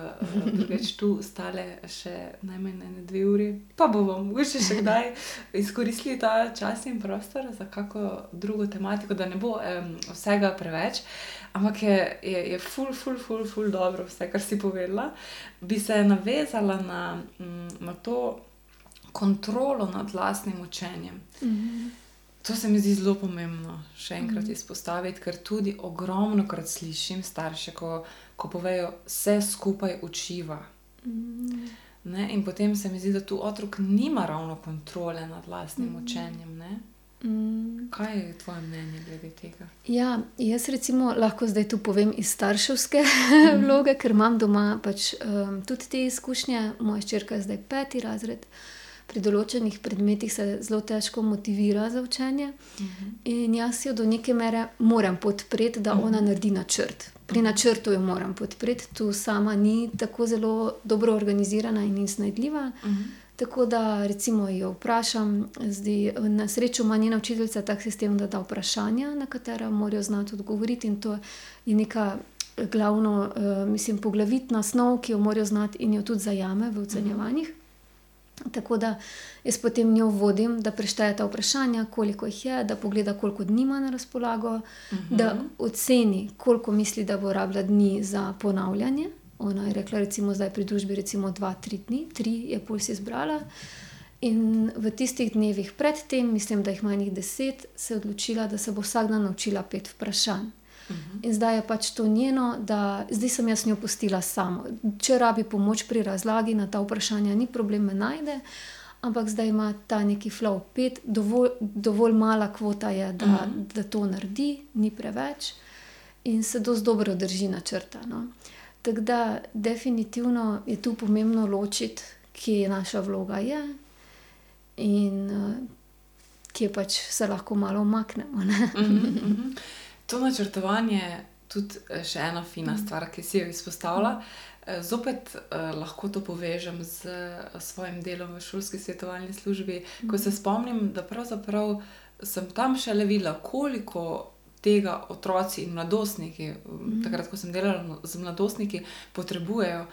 več tu stale še najmanj ne dve uri. Pa bomo mogoče še kdaj izkoristili ta čas in prostor za kako drugo tematiko, da ne bo um, vsega preveč. Ampak je, je, je ful, ful, ful, ful dobro vse, kar si povedala. Bi se navezala na, mm, na to kontrolo nad vlastnim učenjem. Mm -hmm. To se mi zdi zelo pomembno še enkrat mm. izpostaviti, ker tudi ogromno krat slišim starše, ko, ko povejo, vse skupaj učiva. Mm. In potem se mi zdi, da tu otrok nima ravno kontrole nad vlastnim mm. učenjem. Mm. Kaj je tvoje mnenje glede tega? Ja, jaz recimo lahko zdaj tu povem iz starševske mm. vloge, ker imam doma pač, um, tudi te izkušnje. Moja črka je zdaj peti razred. Uh, pri določenih predmetih se zelo težko motivira za učenje. Uh mhm. -huh. In jaz jo do neke mere moram podpreti, da uh -huh. ona mhm. naredi načrt. Pri načrtu jo moram podpreti, tu sama ni tako zelo dobro organizirana in iznajdljiva. Uh -huh. Tako da, recimo, jo vprašam, zdaj, na srečo ima njena učiteljica tak sistem, da da vprašanja, na katera morajo znati odgovoriti, in to je neka glavna, uh, mislim, poglavitna snov, ki jo morajo znati in jo tudi zajame v ocenjevanjih. Uh -huh. Tako da jaz potem njo vodim, da prešteje ta vprašanja, koliko jih je, da pogleda, koliko dni ima na razpolago, uh -huh. da oceni, koliko misli, da bo rabila dni za ponavljanje. Ona je rekla, recimo, zdaj pri družbi, recimo dva, tri dni, tri je pol si izbrala. In v tistih dnevih predtem, mislim, da jih ima njih deset, se je odločila, da se bo vsak dan naučila pet vprašanj. In zdaj je pač to njeno, da zdaj sem jaz njo pustila samo. Če rabi pomoč pri razlagi na ta vprašanja, ni problem, me najde. Ampak zdaj ima ta neki flow pet, dovolj, dovolj mala kvota je, da, uh mhm. -huh. da to naredi, ni preveč in se dosti dobro drži načrta. No. Tako da, definitivno je tu pomembno ločiti, kje je naša vloga je in uh, kje pač se lahko malo omaknemo. -huh, uh -huh. To načrtovanje je tudi eh, še ena fina mm. stvar, ki si jo izpostavila. Eh, zopet eh, lahko to povežem z eh, svojim delom v šolski svetovalni službi, ko se spomnim, da pravzaprav sem tam še le videla, koliko tega otroci in mladostniki, mm. takrat, ko sem delala z mladostniki, potrebujejo.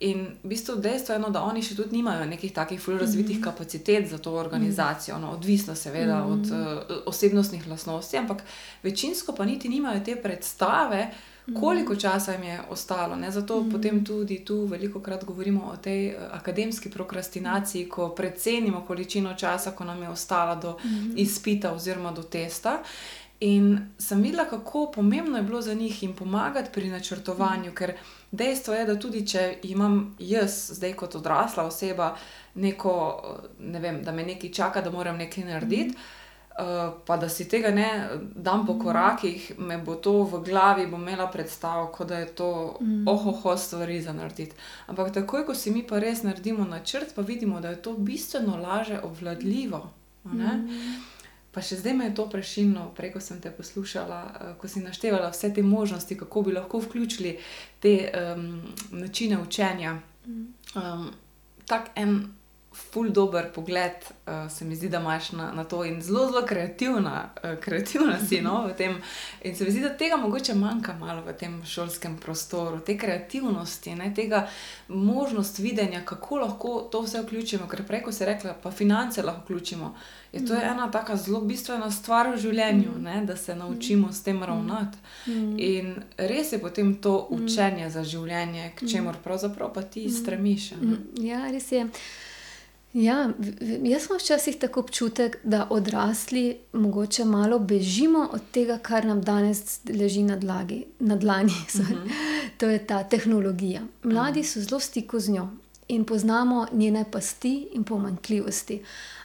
In v bistvu dejstvo je, no, da oni še tudi nimajo nekih takih fully razvitih mm -hmm. kapacitet za to organizacijo, no, odvisno seveda mm -hmm. od uh, osebnostnih lastnosti, ampak večinsko pa niti nimajo te predstave, mhm. koliko časa jim je ostalo. Ne? Zato mm -hmm. potem tudi tu veliko krat govorimo o tej uh, akademski prokrastinaciji, ko precenimo količino časa, ko nam je ostalo do mm -hmm. izpita oziroma do testa. In sem videla, kako pomembno je bilo za njih jim pomagati pri načrtovanju, ker dejstvo je, da tudi če imam jaz, zdaj kot odrasla oseba, neko, ne vem, da me nekaj čaka, da moram nekaj narediti. Uh, pa da si tega ne dam po korakih, me bo to v glavi, bom imela predstavo, kot da je to mm. ohoho stvari za narediti. Ampak takoj, ko si mi pa res naredimo načrt, pa vidimo, da je to bistveno laže obvladljivo. Mm. Pa še zdaj me je to prešilno, preko sem te poslušala, uh, ko si naštevala vse te možnosti, kako bi lahko vključili te um, načine učenja. Um, tak en ful dobr pogled, uh, se mi zdi, da imaš na, na to in zelo, zelo kreativna, uh, kreativna si no, v tem. In se mi zdi, da tega mogoče manjka malo v tem šolskem prostoru, te kreativnosti, ne, tega možnost videnja, kako lahko to vse vključimo. Ker preko se rekla, pa finance lahko vključimo. Je to je ena tako zelo bistvena stvar v življenju, ne, da se naučimo s tem ravnati. In res je potem to učenje za življenje, k čemu pravzaprav pa ti stremiš. Ja, res je. Ja, jaz imam včasih tako občutek, da odrasli morda malo bežimo od tega, kar nam danes leži na, dlagi, na dlani. Uh mhm. -huh. To je ta tehnologija. Mladi so zelo v stiku z njo in poznamo njene pasti in pomanjkljivosti.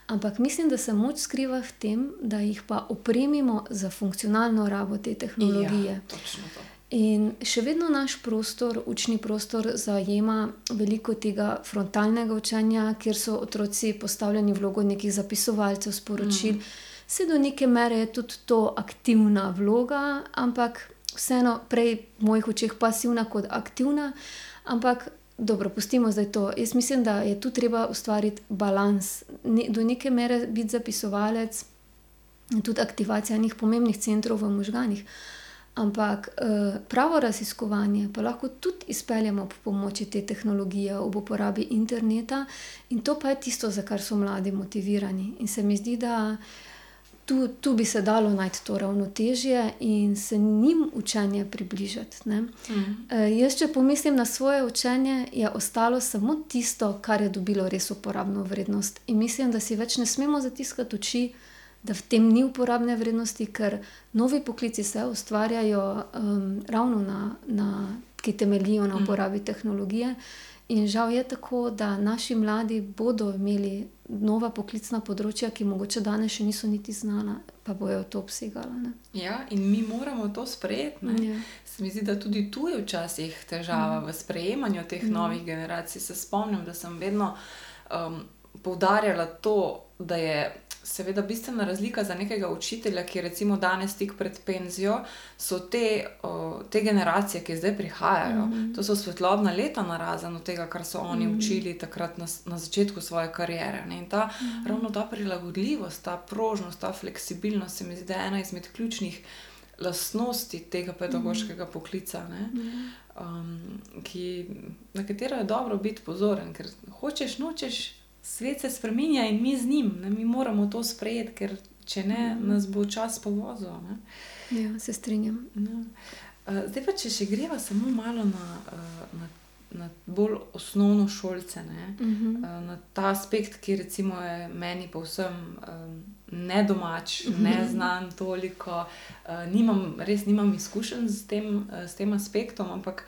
Ampak mislim, da se moč skriva v tem, da jih pa opremimo za funkcionalno rabo te tehnologije. Ja, točno to. In še vedno naš prostor, učni prostor, zajema veliko tega frontalnega učenja, kjer so otroci postavljeni vlogo nekih zapisovalcev, sporočil. Mm. Se do neke mere je tudi to aktivna vloga, ampak vseeno prej v mojih očeh pasivna kot aktivna. Ampak dobro, pustimo zdaj to. Jaz mislim, da je tu treba ustvariti balans, ne, do neke mere biti zapisovalec in tudi aktivacija njih pomembnih centrov v možganjih. Ampak uh, pravo raziskovanje pa lahko tudi izpeljemo po pomoči te tehnologije, ob uporabi interneta, in to pa je tisto, za kar so mladi motivirani. In se mi zdi, da tu, tu bi se dalo najti to ravnotežje in se njim učenje približati. Mm. Uh, jaz, če pomislim na svoje učenje, je ostalo samo tisto, kar je dobilo res uporabno vrednost. In mislim, da si več ne smemo zatiskati oči da v tem ni uporabne vrednosti, ker novi poklici se ustvarjajo um, ravno na, na, ki temeljijo na mm. uporabi tehnologije. In žal je tako, da naši mladi bodo imeli nova poklicna področja, ki mogoče danes še niso niti znana, pa bojo to obsegala. Ja, in mi moramo to sprejeti. Ja. Se mi zdi, da tudi tu je včasih težava mm. v sprejemanju teh mm. novih generacij. Se spomnim, da sem vedno um, poudarjala to, da je seveda bistvena razlika za nekega učitelja, ki je recimo danes tik pred penzijo, so te, te generacije, ki zdaj prihajajo. Mm -hmm. To so svetlobna leta na razen od tega, kar so oni mm -hmm. učili takrat na, na začetku svoje kariere. Ne? In ta, mm -hmm. ravno ta prilagodljivost, ta prožnost, ta fleksibilnost se mi zdi ena izmed ključnih. Lastnosti tega pedagoškega mm. poklica, mm. um, ki, na katero je dobro biti pozoren, ker hočeš, nočeš, svet se spremenja in mi z njim, ne? mi moramo to sprejeti, ker če ne, mm. nas bo čas povozil. Ja, se strinjam. No. Zdaj pa, če še greva samo malo na, na, na bolj osnovno šolce, ne? mm -hmm. na ta aspekt, ki recimo je meni povsem um, nedomač, mm -hmm. ne znam toliko, uh, nimam, res nimam izkušenj s tem, s tem aspektom, ampak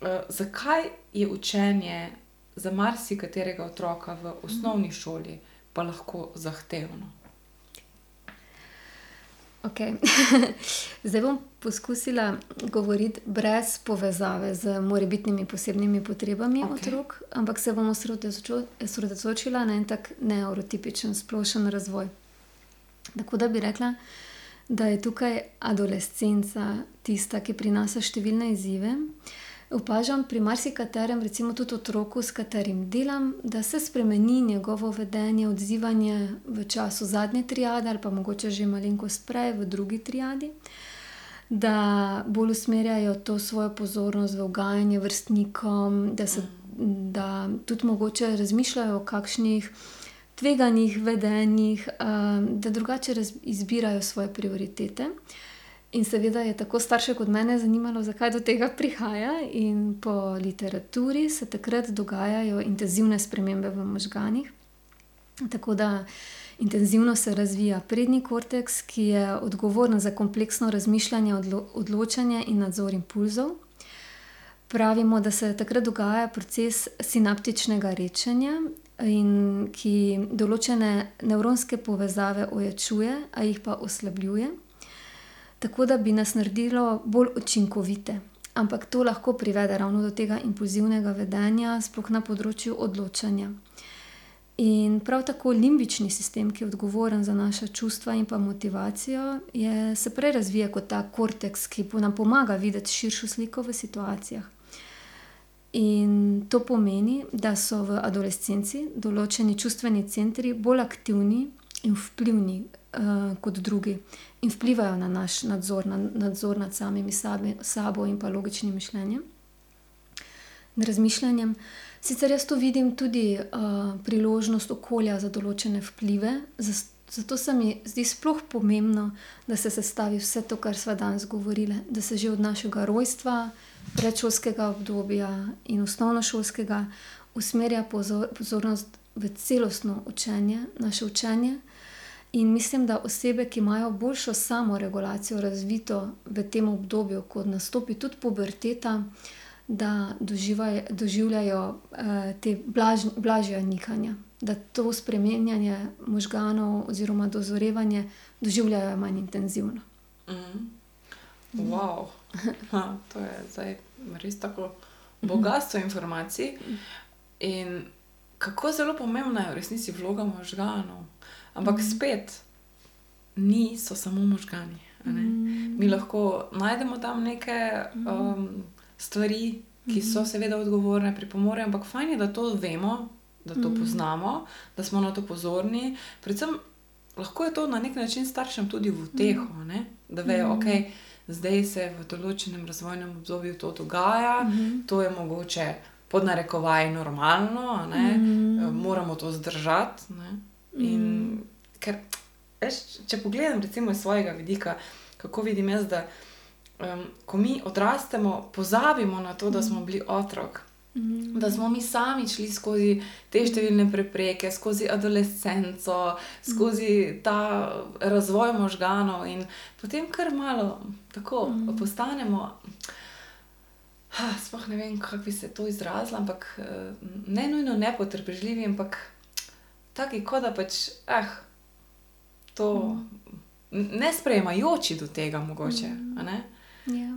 uh, zakaj je učenje za marsikaterega otroka v osnovni šoli pa lahko zahtevno. Okay. Zdaj bom poskusila govoriti brez povezave z morebitnimi posebnimi potrebami okay. otrok, ampak se bom osredotočila na en tak neurotipičen, splošen razvoj. Tako da bi rekla, da je tukaj adolescenca tista, ki prinaša številne izzive. Uh, opažam pri marsikaterem, recimo tudi otroku, s katerim delam, da se spremeni njegovo vedenje, odzivanje v času zadnje triade ali pa mogoče že malenkost prej v drugi triadi. Da bolj usmerjajo to svojo pozornost v ugajanje vrstnikom, da, se, da tudi mogoče razmišljajo o kakšnih tveganih vedenjih, da drugače izbirajo svoje prioritete. In seveda je tako starše kot mene zanimalo, zakaj do tega prihaja. In po literaturi se takrat dogajajo intenzivne spremembe v možganjih. Tako da intenzivno se razvija prednji korteks, ki je odgovoren za kompleksno razmišljanje, odlo odločanje in nadzor impulzov. Pravimo, da se takrat dogaja proces sinaptičnega rečenja in ki določene nevronske povezave ojačuje, a jih pa oslabljuje, tako da bi nas naredilo bolj učinkovite. Ampak to lahko privede ravno do tega impulzivnega vedenja, sploh na področju odločanja. In prav tako limbični sistem, ki je odgovoren za naša čustva in pa motivacijo, je, se prej razvija kot ta korteks, ki nam pomaga videti širšo sliko v situacijah. In to pomeni, da so v adolescenci določeni čustveni centri bolj aktivni in vplivni uh, kot drugi, in vplivajo na naš nadzor, na nadzor nad samimi sabi, sabo in pa logičnim mišljenjem in razmišljanjem. Sicer jaz to vidim tudi uh, priložnost okolja za določene vplive, zato se mi zdi sploh pomembno, da se sestavi vse to, kar smo danes govorili, da se že od našega rojstva, predšolskega obdobja in osnovnošolskega usmerja pozor, pozornost v celostno učenje, naše učenje. In mislim, da osebe, ki imajo boljšo samoregulacijo razvito v tem obdobju, ko nastopi tudi puberteta, da doživaj, doživljajo uh, te blaž, blažje nihanja, da to spremenjanje možganov oziroma dozorevanje doživljajo manj intenzivno. Mm. Wow. Ha, to je zdaj res tako bogatstvo informacij. In kako zelo pomembna je v resnici vloga možganov. Ampak mm. spet, niso samo možgani. Mm. Mi lahko najdemo tam neke. Um, stvari, ki so mhm. seveda odgovorne, pripomorejo, ampak fajn je, da to vemo, da to mhm. poznamo, da smo na to pozorni. Predvsem lahko je to na nek način staršem tudi v tehu, ne? da vejo, ok. Zdaj se v določenem razvojnem obdobju to dogaja, mm -hmm. to je mogoče pod narekovaj normalno, mm -hmm. moramo to zdržati. In, ker, veš, če pogledam, recimo, iz svojega vidika, kako vidim jaz, da um, ko mi odrastemo, pozabimo na to, da smo bili otrok. Mm. Da smo mi sami šli skozi te številne prepreke, skozi adolescenco, skozi ta razvoj možganov, in potem kar malo tako mm. postanemo. Sploh ne vem, kako bi se to izrazila, ampak eh, ne nujno nepotrpežljivi, ampak taki, kot da pač, eh, to mm. ne sprejemajoči do tega, mogoče. Mm. Ja.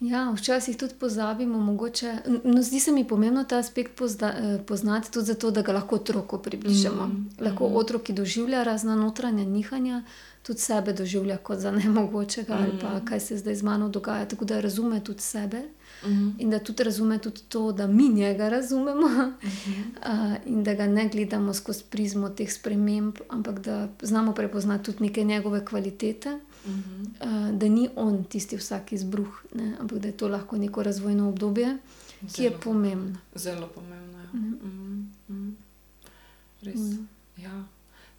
Ja, včasih tudi pozabimo, mogoče. No, zdi se mi pomembno ta aspekt pozda, eh, poznati tudi zato, da ga lahko otroku približamo. Mm, lahko mm. otrok, ki doživlja razna notranja nihanja, tudi sebe doživlja kot za nemogočega mm. ali pa mm. kaj se zdaj z mano dogaja, tako da razume tudi sebe. -hmm. In da tudi razume tudi to, da mi njega razumemo mm -hmm. uh, in da ga ne gledamo skozi prizmo teh sprememb, ampak da znamo prepoznati tudi neke njegove kvalitete, mm -hmm. uh, da ni on tisti vsak izbruh, ne? ampak da je to lahko neko razvojno obdobje, zelo, ki je pomembno. Zelo pomembno. Ja. Mm -hmm. Mm -hmm. Res. Mm -hmm. Ja.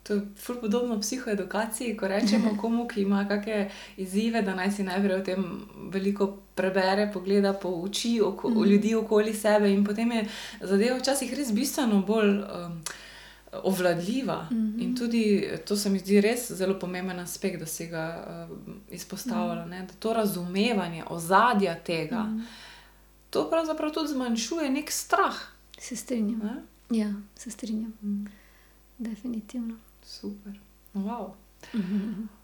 To je podobno psihoedukaciji, ko rečemo komu, ki ima kakšne izzive, da naj si najprej o tem veliko prebere, pogleda, pouči oko, mm. ljudi okoli sebe, in potem je zadeva včasih res bistveno bolj um, ovladljiva. Mm -hmm. In tudi to se mi zdi res zelo pomemben aspekt, da se ga uh, izpostavlja, mm. da to razumevanje ozadja tega, mm. to pravzaprav tudi zmanjšuje nek strah. Se strinjam. Ne? Ja, se strinjam. Mm. Definitivno. Super. Wow.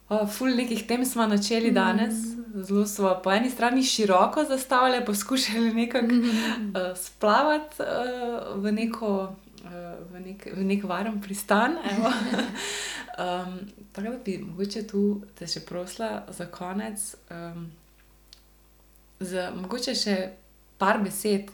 Uh, ful nekih tem smo načeli danes, zelo smo po eni strani široko zastavili, poskušali nekako uh, splavati uh, v, neko, uh, v, nek, v nek varen pristan. um, tako da bi mogoče tu te še prosila za konec, um, za mogoče še par besed,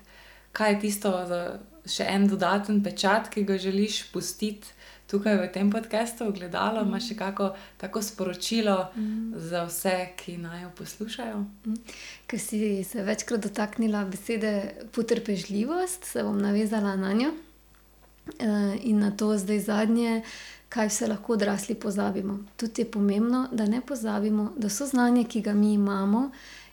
kaj je tisto za še en dodaten pečat, ki ga želiš pustiti tukaj v tem podkastu, gledalo, imaš še kako tako sporočilo mm. za vse, ki naj jo poslušajo. Mm. Ker si se večkrat dotaknila besede potrpežljivost, se bom navezala na njo uh, in na to zdaj zadnje. Kaj vse lahko odrasli pozabimo? Tudi je pomembno, da ne pozabimo, da so znanje, ki ga mi imamo,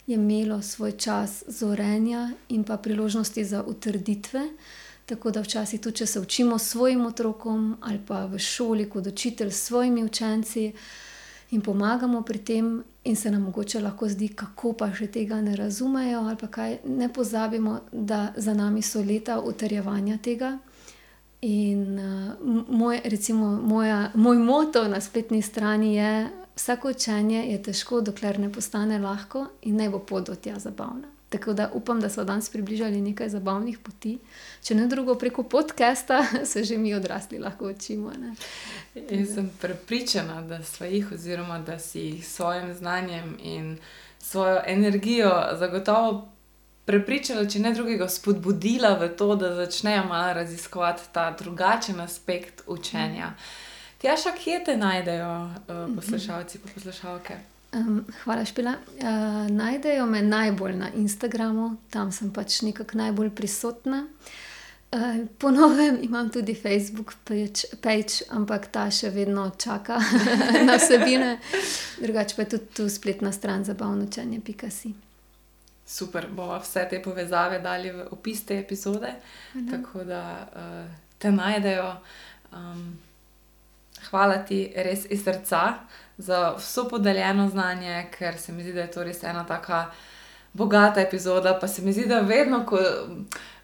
je imelo svoj čas zorenja in pa priložnosti za utrditve. Uh, Tako da včasih tudi, če se učimo s svojim otrokom ali pa v šoli kot učitelj s svojimi učenci in pomagamo pri tem, in se nam mogoče lahko zdi, kako pa še tega ne razumejo, ali pa kaj ne pozabimo, da za nami so leta utrjevanja tega. In uh, moj, recimo, moja, moj moto na spletni strani je, vsako učenje je težko, dokler ne postane lahko in naj bo pot do tja zabavna. Tako da upam, da so danes približali nekaj zabavnih poti. Če ne drugo, preko podcasta se že mi odrasli lahko učimo. Jaz sem prepričana, da smo jih, oziroma da si jih s svojim znanjem in svojo energijo zagotovo prepričala, če ne drugega, spodbudila v to, da začnejo malo raziskovati ta drugačen aspekt učenja. Tjaša, kje te najdejo uh, poslušalci in poslušalke? Um, hvala, Špila. Uh, najdejo me najbolj na Instagramu, tam sem pač nekako najbolj prisotna. Uh, po novem imam tudi Facebook page, ampak ta še vedno čaka na vsebine. Drugače pa je tudi tu spletna stran zabavnočanje.si. Super, bomo vse te povezave dali v opis te epizode, mhm. tako da uh, te najdejo. Hvala ti res iz srca za vso podeljeno znanje, ker se mi zdi, da je to res ena tako bogata epizoda. Pa se mi zdi, da vedno, ko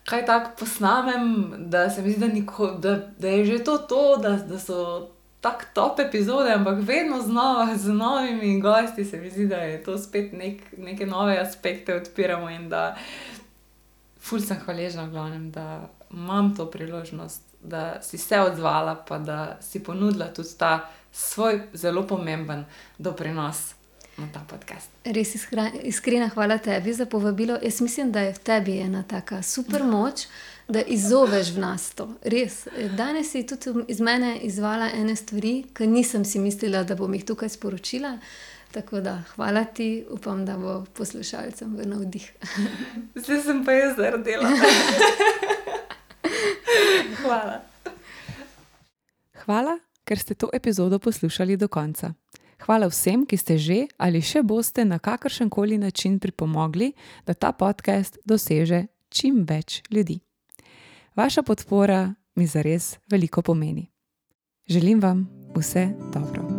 kaj tako posnamem, da se mi zdi, da, niko, da, da je že to, to da, da so tako top epizode, ampak vedno znova z novimi gosti se mi zdi, da je to spet nek, neke nove aspekte odpiramo in da. Ful sem hvaležna, glavnem, da imam to priložnost, da si se odzvala, pa da si ponudila tudi ta svoj zelo pomemben doprinos na ta podcast. Res iskrena hvala tebi za povabilo. Jaz mislim, da je v tebi ena taka super moč, da izzoveš v nas to. Res. Danes si tudi iz mene izvala ene stvari, ki nisem si mislila, da bom jih tukaj sporočila. Tako da hvala ti, upam, da bo poslušalcem v navdih. Zdaj sem pa jaz zardela. hvala. Hvala ker ste to epizodo poslušali do konca. Hvala vsem, ki ste že ali še boste na kakršen koli način pripomogli, da ta podcast doseže čim več ljudi. Vaša podpora mi zares veliko pomeni. Želim vam vse dobro.